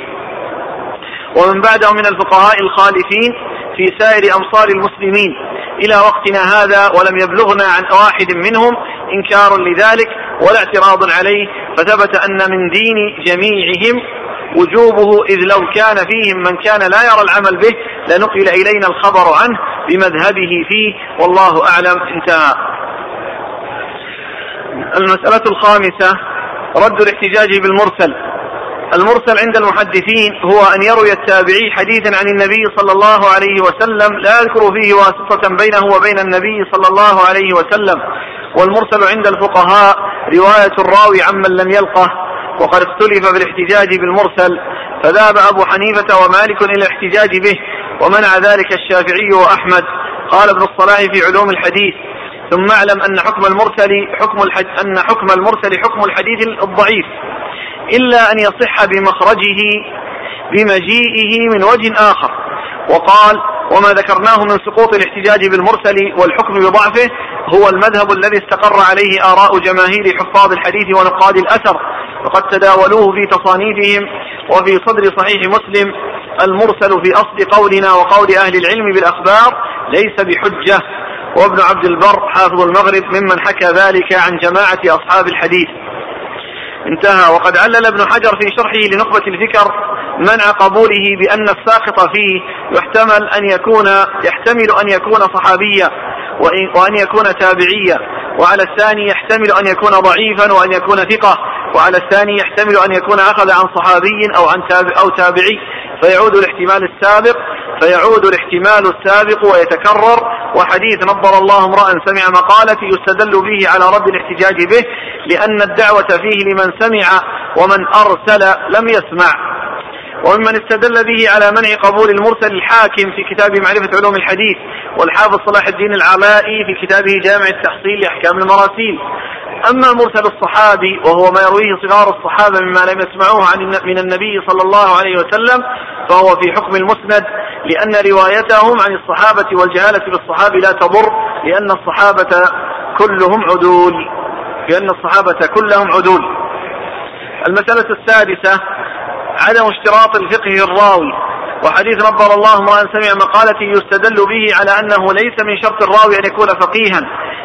ومن بعدهم من الفقهاء الخالفين في سائر أمصار المسلمين إلى وقتنا هذا ولم يبلغنا عن واحد منهم إنكار لذلك ولا اعتراض عليه فثبت أن من دين جميعهم وجوبه إذ لو كان فيهم من كان لا يرى العمل به لنقل إلينا الخبر عنه بمذهبه فيه والله أعلم. انتهى. المسألة الخامسة رد الاحتجاج بالمرسل. المرسل عند المحدثين هو أن يروي التابعي حديثا عن النبي صلى الله عليه وسلم لا يذكر فيه واسطة بينه وبين النبي صلى الله عليه وسلم. والمرسل عند الفقهاء رواية الراوي عمن لم يلقه وقد اختلف في الاحتجاج بالمرسل. فذهب أبو حنيفة ومالك إلى الاحتجاج به ومنع ذلك الشافعي وأحمد. قال ابن الصلاح في علوم الحديث ثم اعلم أن حكم المرسل حكم الحد أن حكم المرسل حكم الحديث الضعيف. إلا أن يصح بمخرجه بمجيئه من وجه آخر. وقال وما ذكرناه من سقوط الاحتجاج بالمرسل والحكم بضعفه هو المذهب الذي استقر عليه آراء جماهير حفاظ الحديث ونقاد الأثر. وقد تداولوه في تصانيفهم وفي صدر صحيح مسلم. المرسل في أصل قولنا وقول أهل العلم بالأخبار ليس بحجة. وابن عبد البر حافظ المغرب ممن حكى ذلك عن جماعة أصحاب الحديث. انتهى. وقد علل ابن حجر في شرحه لنخبة الفكر منع قبوله بأن الساقط فيه يحتمل أن يكون يحتمل أن يكون صحابيا وأن يكون تابعيا. وعلى الثاني يحتمل أن يكون ضعيفا وأن يكون ثقة. وعلى الثاني يحتمل أن يكون أخذ عن صحابي أو عن تابع أو تابعي. فيعود الاحتمال السابق فيعود الاحتمال السابق ويتكرر وحديث نظر الله امرأ سمع مقالتي يستدل به على رد الاحتجاج به لأن الدعوة فيه لمن سمع ومن أرسل لم يسمع. وممن استدل به على منع قبول المرسل الحاكم في كتاب معرفة علوم الحديث والحافظ صلاح الدين العلائي في كتابه جامع التحصيل لأحكام المراسيل. أما مرسل الصحابي وهو ما يرويه صغار الصحابة مما لم يسمعوه عن من النبي صلى الله عليه وسلم فهو في حكم المسند لأن روايتهم عن الصحابة والجهالة بالصحابي لا تضر لأن الصحابة كلهم عدول لأن الصحابة كلهم عدول. المسألة السادسة عدم اشتراط الفقه الراوي. وحديث نظر الله امرأ سمع مقالتي يستدل به على أنه ليس من شرط الراوي أن يكون فقيها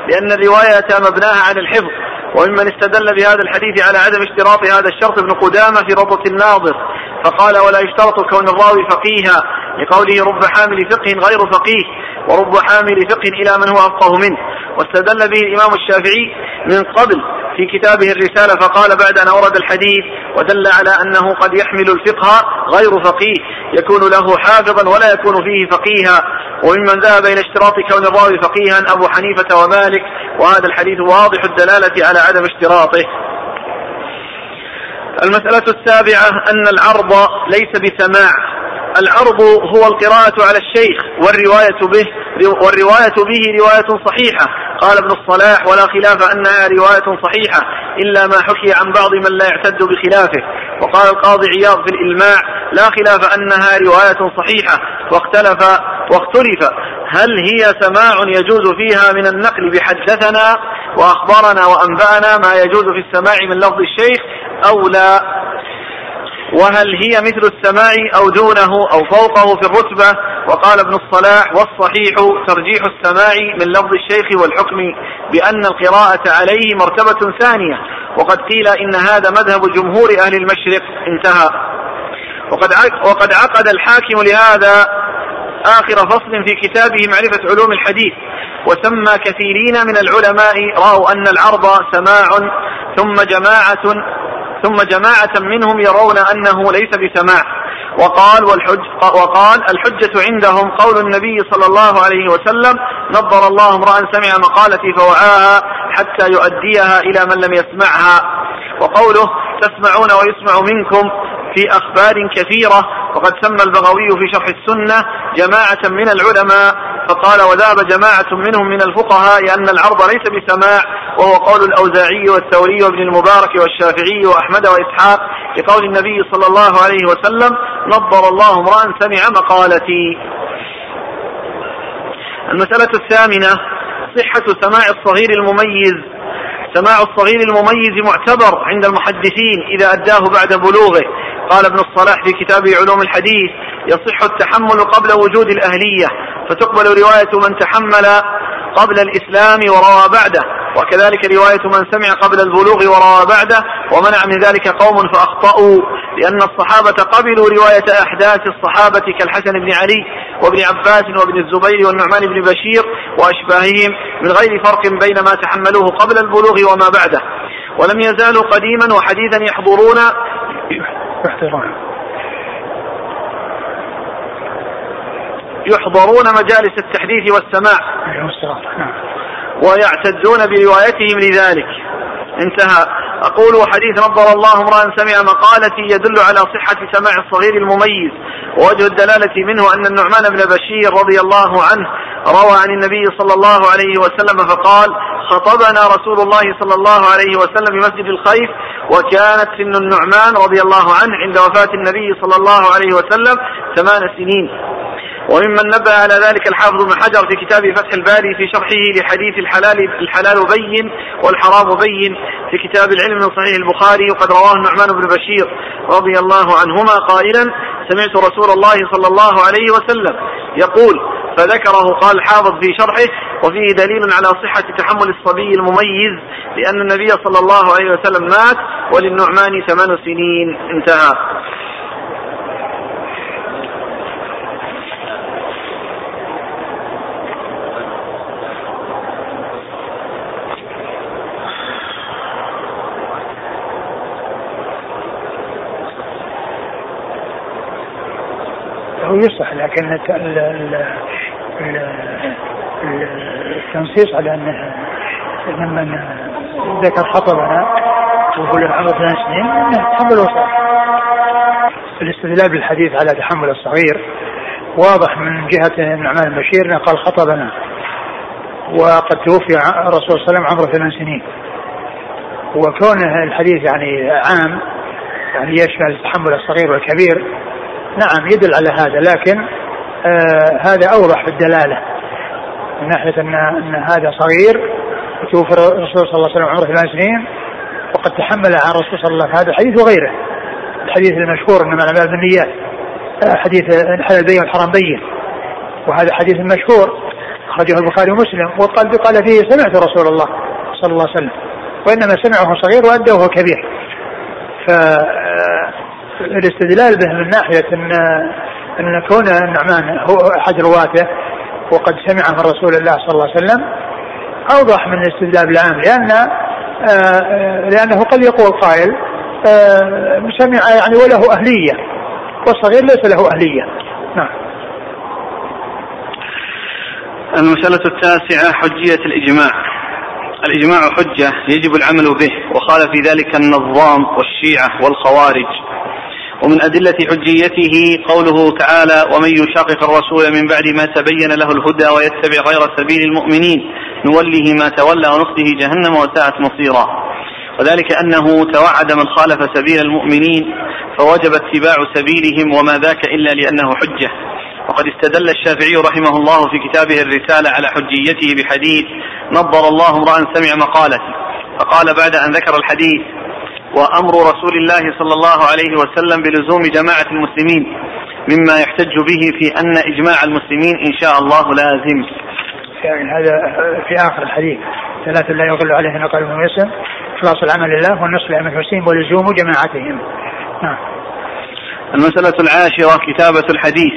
لأن الرواية مبناها على الحفظ. وممن استدل بهذا الحديث على عدم اشتراط هذا الشرط ابن قدامة في روضة الناظر. فقال ولا يشترط كون الراوي فقيها لقوله رب حامل فقه غير فقيه ورب حامل فقه إلى من هو أفقه منه. واستدل به الإمام الشافعي من قبل في كتابه الرسالة فقال بعد أن أورد الحديث ودل على أنه قد يحمل الفقه غير فقيه يكون له حافظا ولا يكون فيه فقيها. وممن ذهب إلى اشتراط كون الراوي فقيها أبو حنيفة ومالك وهذا الحديث واضح الدلالة على عدم اشتراطه. المسألة السابعة أن العرض ليس بسماع. العرض هو القراءة على الشيخ والرواية به والرواية به رواية صحيحة. قال ابن الصلاح ولا خلاف أنها رواية صحيحة إلا ما حكي عن بعض من لا يعتد بخلافه. وقال القاضي عياض في الإلماع لا خلاف أنها رواية صحيحة. واختلف واختلف. هل هي سماع يجوز فيها من النقل بحدثنا وأخبرنا وأنبأنا ما يجوز في السماع من لفظ الشيخ أو لا؟ وهل هي مثل السماع أو دونه أو فوقه في الرتبة؟ وقال ابن الصلاح والصحيح ترجيح السماع من لفظ الشيخ والحكم بأن القراءة عليه مرتبة ثانية. وقد قيل إن هذا مذهب جمهور أهل المشرق. انتهى. وقد وقد عقد الحاكم لهذا آخر فصل في كتابه معرفة علوم الحديث. وسمى كثيرين من العلماء رأوا أن العرض سماع ثم جماعة ثم جماعة منهم يرون أنه ليس بسماع. وقال والحج وقال الحجة عندهم قول النبي صلى الله عليه وسلم نظر الله امرأ سمع مقالتي فوعاها حتى يؤديها إلى من لم يسمعها. وقوله تسمعون ويسمع منكم في أخبار كثيرة وقد سمى البغوي في شرح السنة جماعة من العلماء فقال وذهب جماعة منهم من الفقهاء أن العرض ليس بسماع وهو قول الأوزاعي والثوري وابن المبارك والشافعي وأحمد وإسحاق لقول النبي صلى الله عليه وسلم نظر الله امرأ سمع مقالتي. المسألة الثامنة صحة سماع الصغير المميز. سماع الصغير المميز معتبر عند المحدثين إذا أداه بعد بلوغه. قال ابن الصلاح في كتابه علوم الحديث يصح التحمل قبل وجود الأهلية فتقبل رواية من تحمل قبل الإسلام وروى بعده. وكذلك رواية من سمع قبل البلوغ وروى بعده ومنع من ذلك قوم فأخطأوا لأن الصحابة قبلوا رواية أحداث الصحابة كالحسن بن علي وابن عباس وابن الزبير والنعمان بن بشير وأشباههم من غير فرق بين ما تحملوه قبل البلوغ وما بعده. ولم يزالوا قديما وحديثا يحضرون. يحضرون يحضرون مجالس التحديث والسماع. نعم. ويعتدون بروايتهم لذلك. انتهى. أقول حديث نظر الله امرأ سمع مقالتي يدل على صحة سماع الصغير المميز. ووجه الدلالة منه أن النعمان بن بشير رضي الله عنه روى عن النبي صلى الله عليه وسلم فقال خطبنا رسول الله صلى الله عليه وسلم في مسجد الخيف وكانت سن النعمان رضي الله عنه عند وفاة النبي صلى الله عليه وسلم ثمان سنين. وممن نبه على ذلك الحافظ ابن حجر في كتاب فتح الباري في شرحه لحديث الحلال الحلال بين والحرام بين في كتاب العلم من صحيح البخاري وقد رواه النعمان بن بشير رضي الله عنهما قائلا سمعت رسول الله صلى الله عليه وسلم يقول فذكره قال الحافظ في شرحه وفيه دليل على صحة تحمل الصبي المميز لأن النبي صلى الله عليه وسلم مات وللنعمان ثمان سنين. انتهى. يصح لكن التنصيص على انه لما ذكر خطبنا ويقول العمر ثلاث سنين إنه تحمل وصح الاستدلال بالحديث على تحمل الصغير واضح من جهة النعمان البشير إنه قال خطبنا. وقد توفي الرسول صلى الله عليه وسلم عمره ثمان سنين. وكونه الحديث يعني عام يعني يشمل تحمل الصغير والكبير نعم يدل على هذا لكن آه هذا أوضح في الدلالة. من ناحية أن أن هذا صغير وتوفي الرسول صلى الله عليه وسلم عمره ثمان سنين وقد تحمل عن الرسول صلى الله عليه وسلم هذا الحديث وغيره. الحديث المشهور إنما الاعمال بالنيات آه حديث الحلال بين والحرام بين. وهذا حديث مشهور أخرجه البخاري ومسلم وقال قال فيه سمعت رسول الله صلى الله عليه وسلم وإنما سمعه صغير وادى وهو كبير. ف الاستدلال به من ناحية أن أن كون النعمان هو أحد رواته وقد سمع من رسول الله صلى الله عليه وسلم أوضح من الاستدلال العام لأن آه، لأنه قد يقول قائل آه، سمع يعني وله أهلية والصغير ليس له أهلية. نعم. المسألة التاسعة حجية الإجماع. الإجماع حجة يجب العمل به وقال في ذلك النظام والشيعة والخوارج. ومن أدلة حجيته قوله تعالى ومن يشاقق الرسول من بعد ما تبين له الهدى ويتبع غير سبيل المؤمنين نوله ما تولى ونصله جهنم وساءت مصيرا. وذلك أنه توعد من خالف سبيل المؤمنين فوجب اتباع سبيلهم وما ذاك إلا لأنه حجة. وقد استدل الشافعي رحمه الله في كتابه الرسالة على حجيته بحديث نظر الله امرأ سمع مقالتي فقال بعد أن ذكر الحديث وأمر رسول الله صلى الله عليه وسلم بلزوم جماعة المسلمين مما يحتج به في أن إجماع المسلمين إن شاء الله لازم. يعني هذا في آخر الحديث. ثلاثة لا يغل عليهن قلب ويسر إخلاص العمل لله والنصر لأمر المسلمين ولزوم جماعتهم. نعم. المسألة العاشرة كتابة الحديث.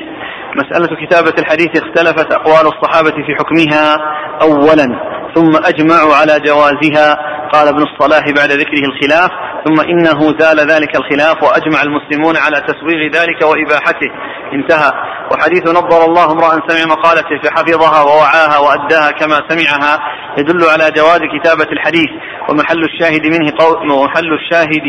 مسألة كتابة الحديث اختلفت أقوال الصحابة في حكمها أولا ثم أجمعوا على جوازها. قال ابن الصلاح بعد ذكره الخلاف ثم إنه زال ذلك الخلاف وأجمع المسلمون على تسويغ ذلك وإباحته. انتهى. وحديث نظر الله امرأ سمع مقالته فحفظها ووعاها وأداها كما سمعها يدل على جواز كتابة الحديث. ومحل الشاهد منه قول ومحل الشاهد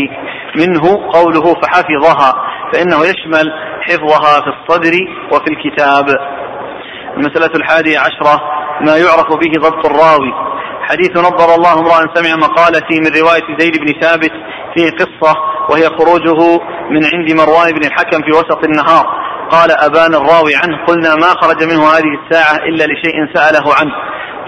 منه قوله فحفظها فإنه يشمل حفظها في الصدر وفي الكتاب. المسألة الحادية عشرة ما يعرف به ضبط الراوي؟ حديث نظر الله امرأ سمع مقالتي من رواية زيد بن ثابت فيه قصة وهي خروجه من عند مروان بن الحكم في وسط النهار. قال أبان الراوي عنه قلنا ما خرج منه هذه الساعة إلا لشيء سأله عنه.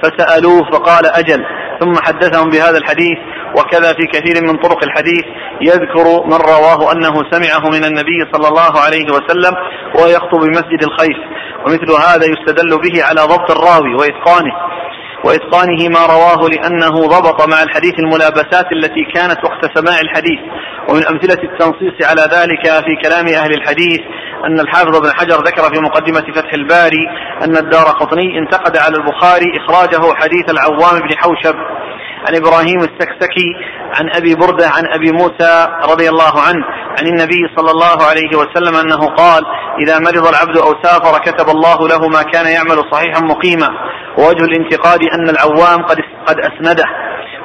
فسألوه فقال أجل. ثم حدثهم بهذا الحديث وكذا في كثير من طرق الحديث. يذكر من رواه أنه سمعه من النبي صلى الله عليه وسلم وهو يخطب بمسجد الخيف. ومثل هذا يستدل به على ضبط الراوي وإتقانه. وإتقانه ما رواه لأنه ضبط مع الحديث الملابسات التي كانت وقت سماع الحديث. ومن أمثلة التنصيص على ذلك في كلام أهل الحديث أن الحافظ بن حجر ذكر في مقدمة فتح الباري أن الدار قطني انتقد على البخاري إخراجه حديث العوام بن حوشب عن إبراهيم السكسكي عن أبي بردة عن أبي موسى رضي الله عنه عن النبي صلى الله عليه وسلم أنه قال إذا مرض العبد أو سافر كتب الله له ما كان يعمل صحيحا مقيما. ووجه الانتقاد أن العوام قد قد أسنده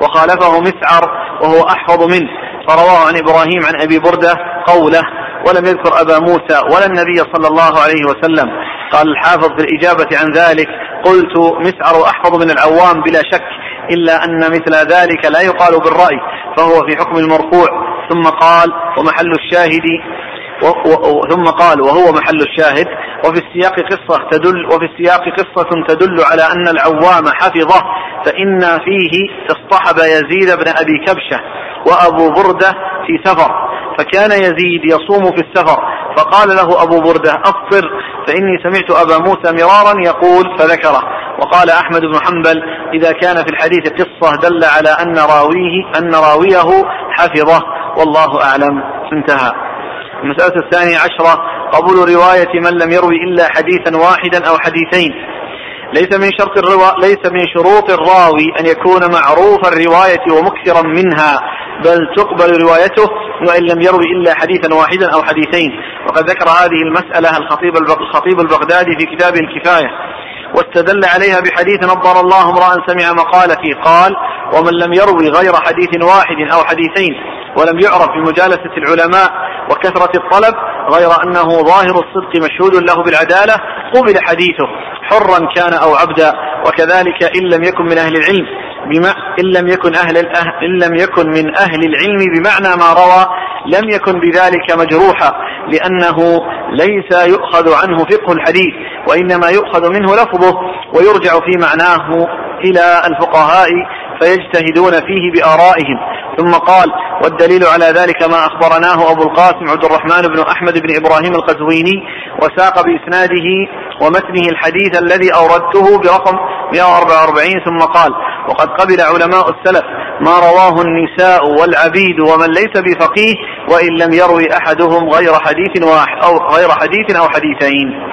وخالفه مسعر وهو أحفظ منه. فرواه عن إبراهيم عن أبي بردة قوله ولم يذكر أبا موسى ولا النبي صلى الله عليه وسلم. قال الحافظ في الإجابة عن ذلك قلت مسعر أحفظ من العوام بلا شك إلا أن مثل ذلك لا يقال بالرأي فهو في حكم المرفوع. ثم قال ومحل الشاهد و و ثم قال وهو محل الشاهد. وفي السياق قصة تدل وفي السياق قصة تدل على أن العوام حفظه فإن فيه اصطحب يزيد بن أبي كبشة وأبو بردة في سفر. فكان يزيد يصوم في السفر. فقال له أبو بردة أفطر فإني سمعت أبا موسى مرارا يقول فذكره وقال أحمد بن حنبل إذا كان في الحديث قصة دل على أن راويه أن راويه حفظه والله أعلم. انتهى. المسألة الثانية عشرة قبول رواية من لم يروي إلا حديثا واحدا أو حديثين. ليس من شرط الروا... ليس من شروط الراوي أن يكون معروف الرواية ومكثرا منها بل تقبل روايته وإن لم يروي إلا حديثا واحدا أو حديثين. وقد ذكر هذه المسألة الخطيب الخطيب البغدادي في كتابه الكفاية. واستدل عليها بحديث نظر الله امرأ سمع مقالتي قال ومن لم يروي غير حديث واحد أو حديثين ولم يعرف بمجالسة العلماء وكثرة الطلب غير أنه ظاهر الصدق مشهود له بالعدالة. قبل حديثه حرا كان أو عبدا وكذلك إن لم يكن من أهل العلم بما إن لم يكن أهل إن لم يكن من أهل العلم بمعنى ما روى لم يكن بذلك مجروحا لأنه ليس يؤخذ عنه فقه الحديث وإنما يؤخذ منه لفظه ويرجع في معناه إلى الفقهاء فيجتهدون فيه بآرائهم. ثم قال والدليل على ذلك ما أخبرناه أبو القاسم عبد الرحمن بن أحمد بن إبراهيم القزويني وساق بإسناده ومتنه الحديث الذي أوردته برقم 144 ثم قال وقد قبل علماء السلف ما رواه النساء والعبيد ومن ليس بفقيه وإن لم يروي أحدهم غير حديث واحد أو غير حديث أو حديثين.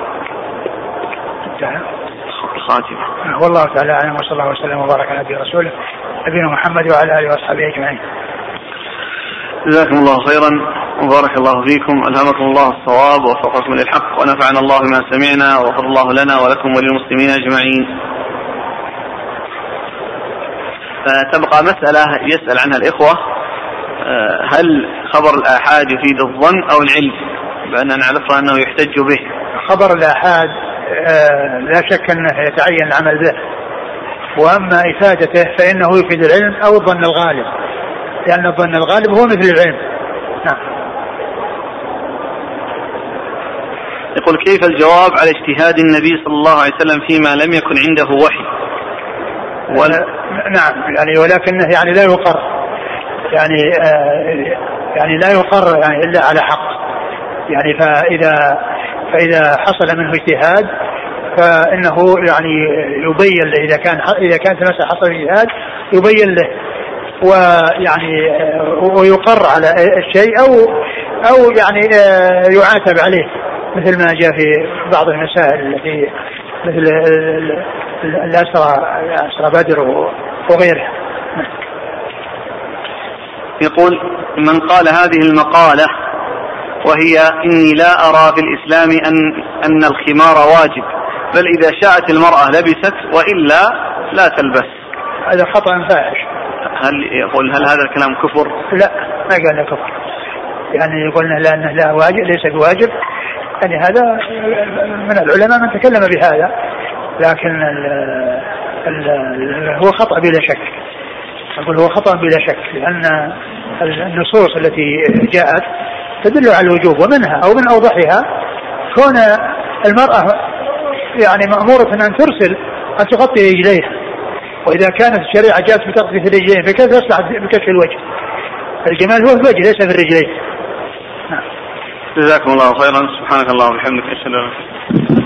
الخاتمة والله تعالى أعلم وصلى الله وسلم وبارك على نبي رسوله نبينا محمد وعلى آله وأصحابه أجمعين. جزاكم الله خيرا وبارك الله فيكم. ألهمكم الله الصواب ووفقكم للحق ونفعنا الله بما سمعنا وغفر الله لنا ولكم وللمسلمين أجمعين. فتبقى مسألة يسأل عنها الإخوة هل خبر الآحاد يفيد الظن أو العلم؟ بأننا نعرف أنه يحتج به. خبر الآحاد آه، لا شك أنه يتعين العمل به. وأما إفادته فإنه يفيد العلم أو الظن الغالب. لأن الظن الغالب هو مثل العلم. نعم. يقول كيف الجواب على اجتهاد النبي صلى الله عليه وسلم فيما لم يكن عنده وحي. آه، نعم يعني ولكنه يعني لا يقر. يعني آه يعني لا يقر يعني إلا على حق. يعني فإذا فإذا حصل منه اجتهاد فإنه يعني يبين له إذا كان إذا كانت المسألة حصل اجتهاد يبين له ويعني ويقر على الشيء أو أو يعني يعاتب عليه مثل ما جاء في بعض المسائل التي مثل الأسرى أسرى بدر وغيرها. يقول من قال هذه المقالة وهي إني لا أرى في الإسلام أن أن الخمار واجب بل إذا شاءت المرأة لبست وإلا لا تلبس. هذا خطأ فاحش. هل يقول هل هذا الكلام كفر؟ لا ما قال كفر. يعني يقول لأنه لا واجب ليس بواجب. يعني هذا من العلماء من تكلم بهذا لكن ال ال هو خطأ بلا شك. أقول هو خطأ بلا شك لأن النصوص التي جاءت تدل على الوجوب ومنها أو من أوضحها. كون المرأة يعني مأمورة أن ترسل أن تغطي رجليها. وإذا كانت الشريعة جاءت بتغطية الرجلين فكيف يصلح بكشف الوجه؟ الجمال هو في الوجه ليس في الرجلين. نعم. جزاكم الله خيرا. سبحانك اللهم وبحمدك أشهد أن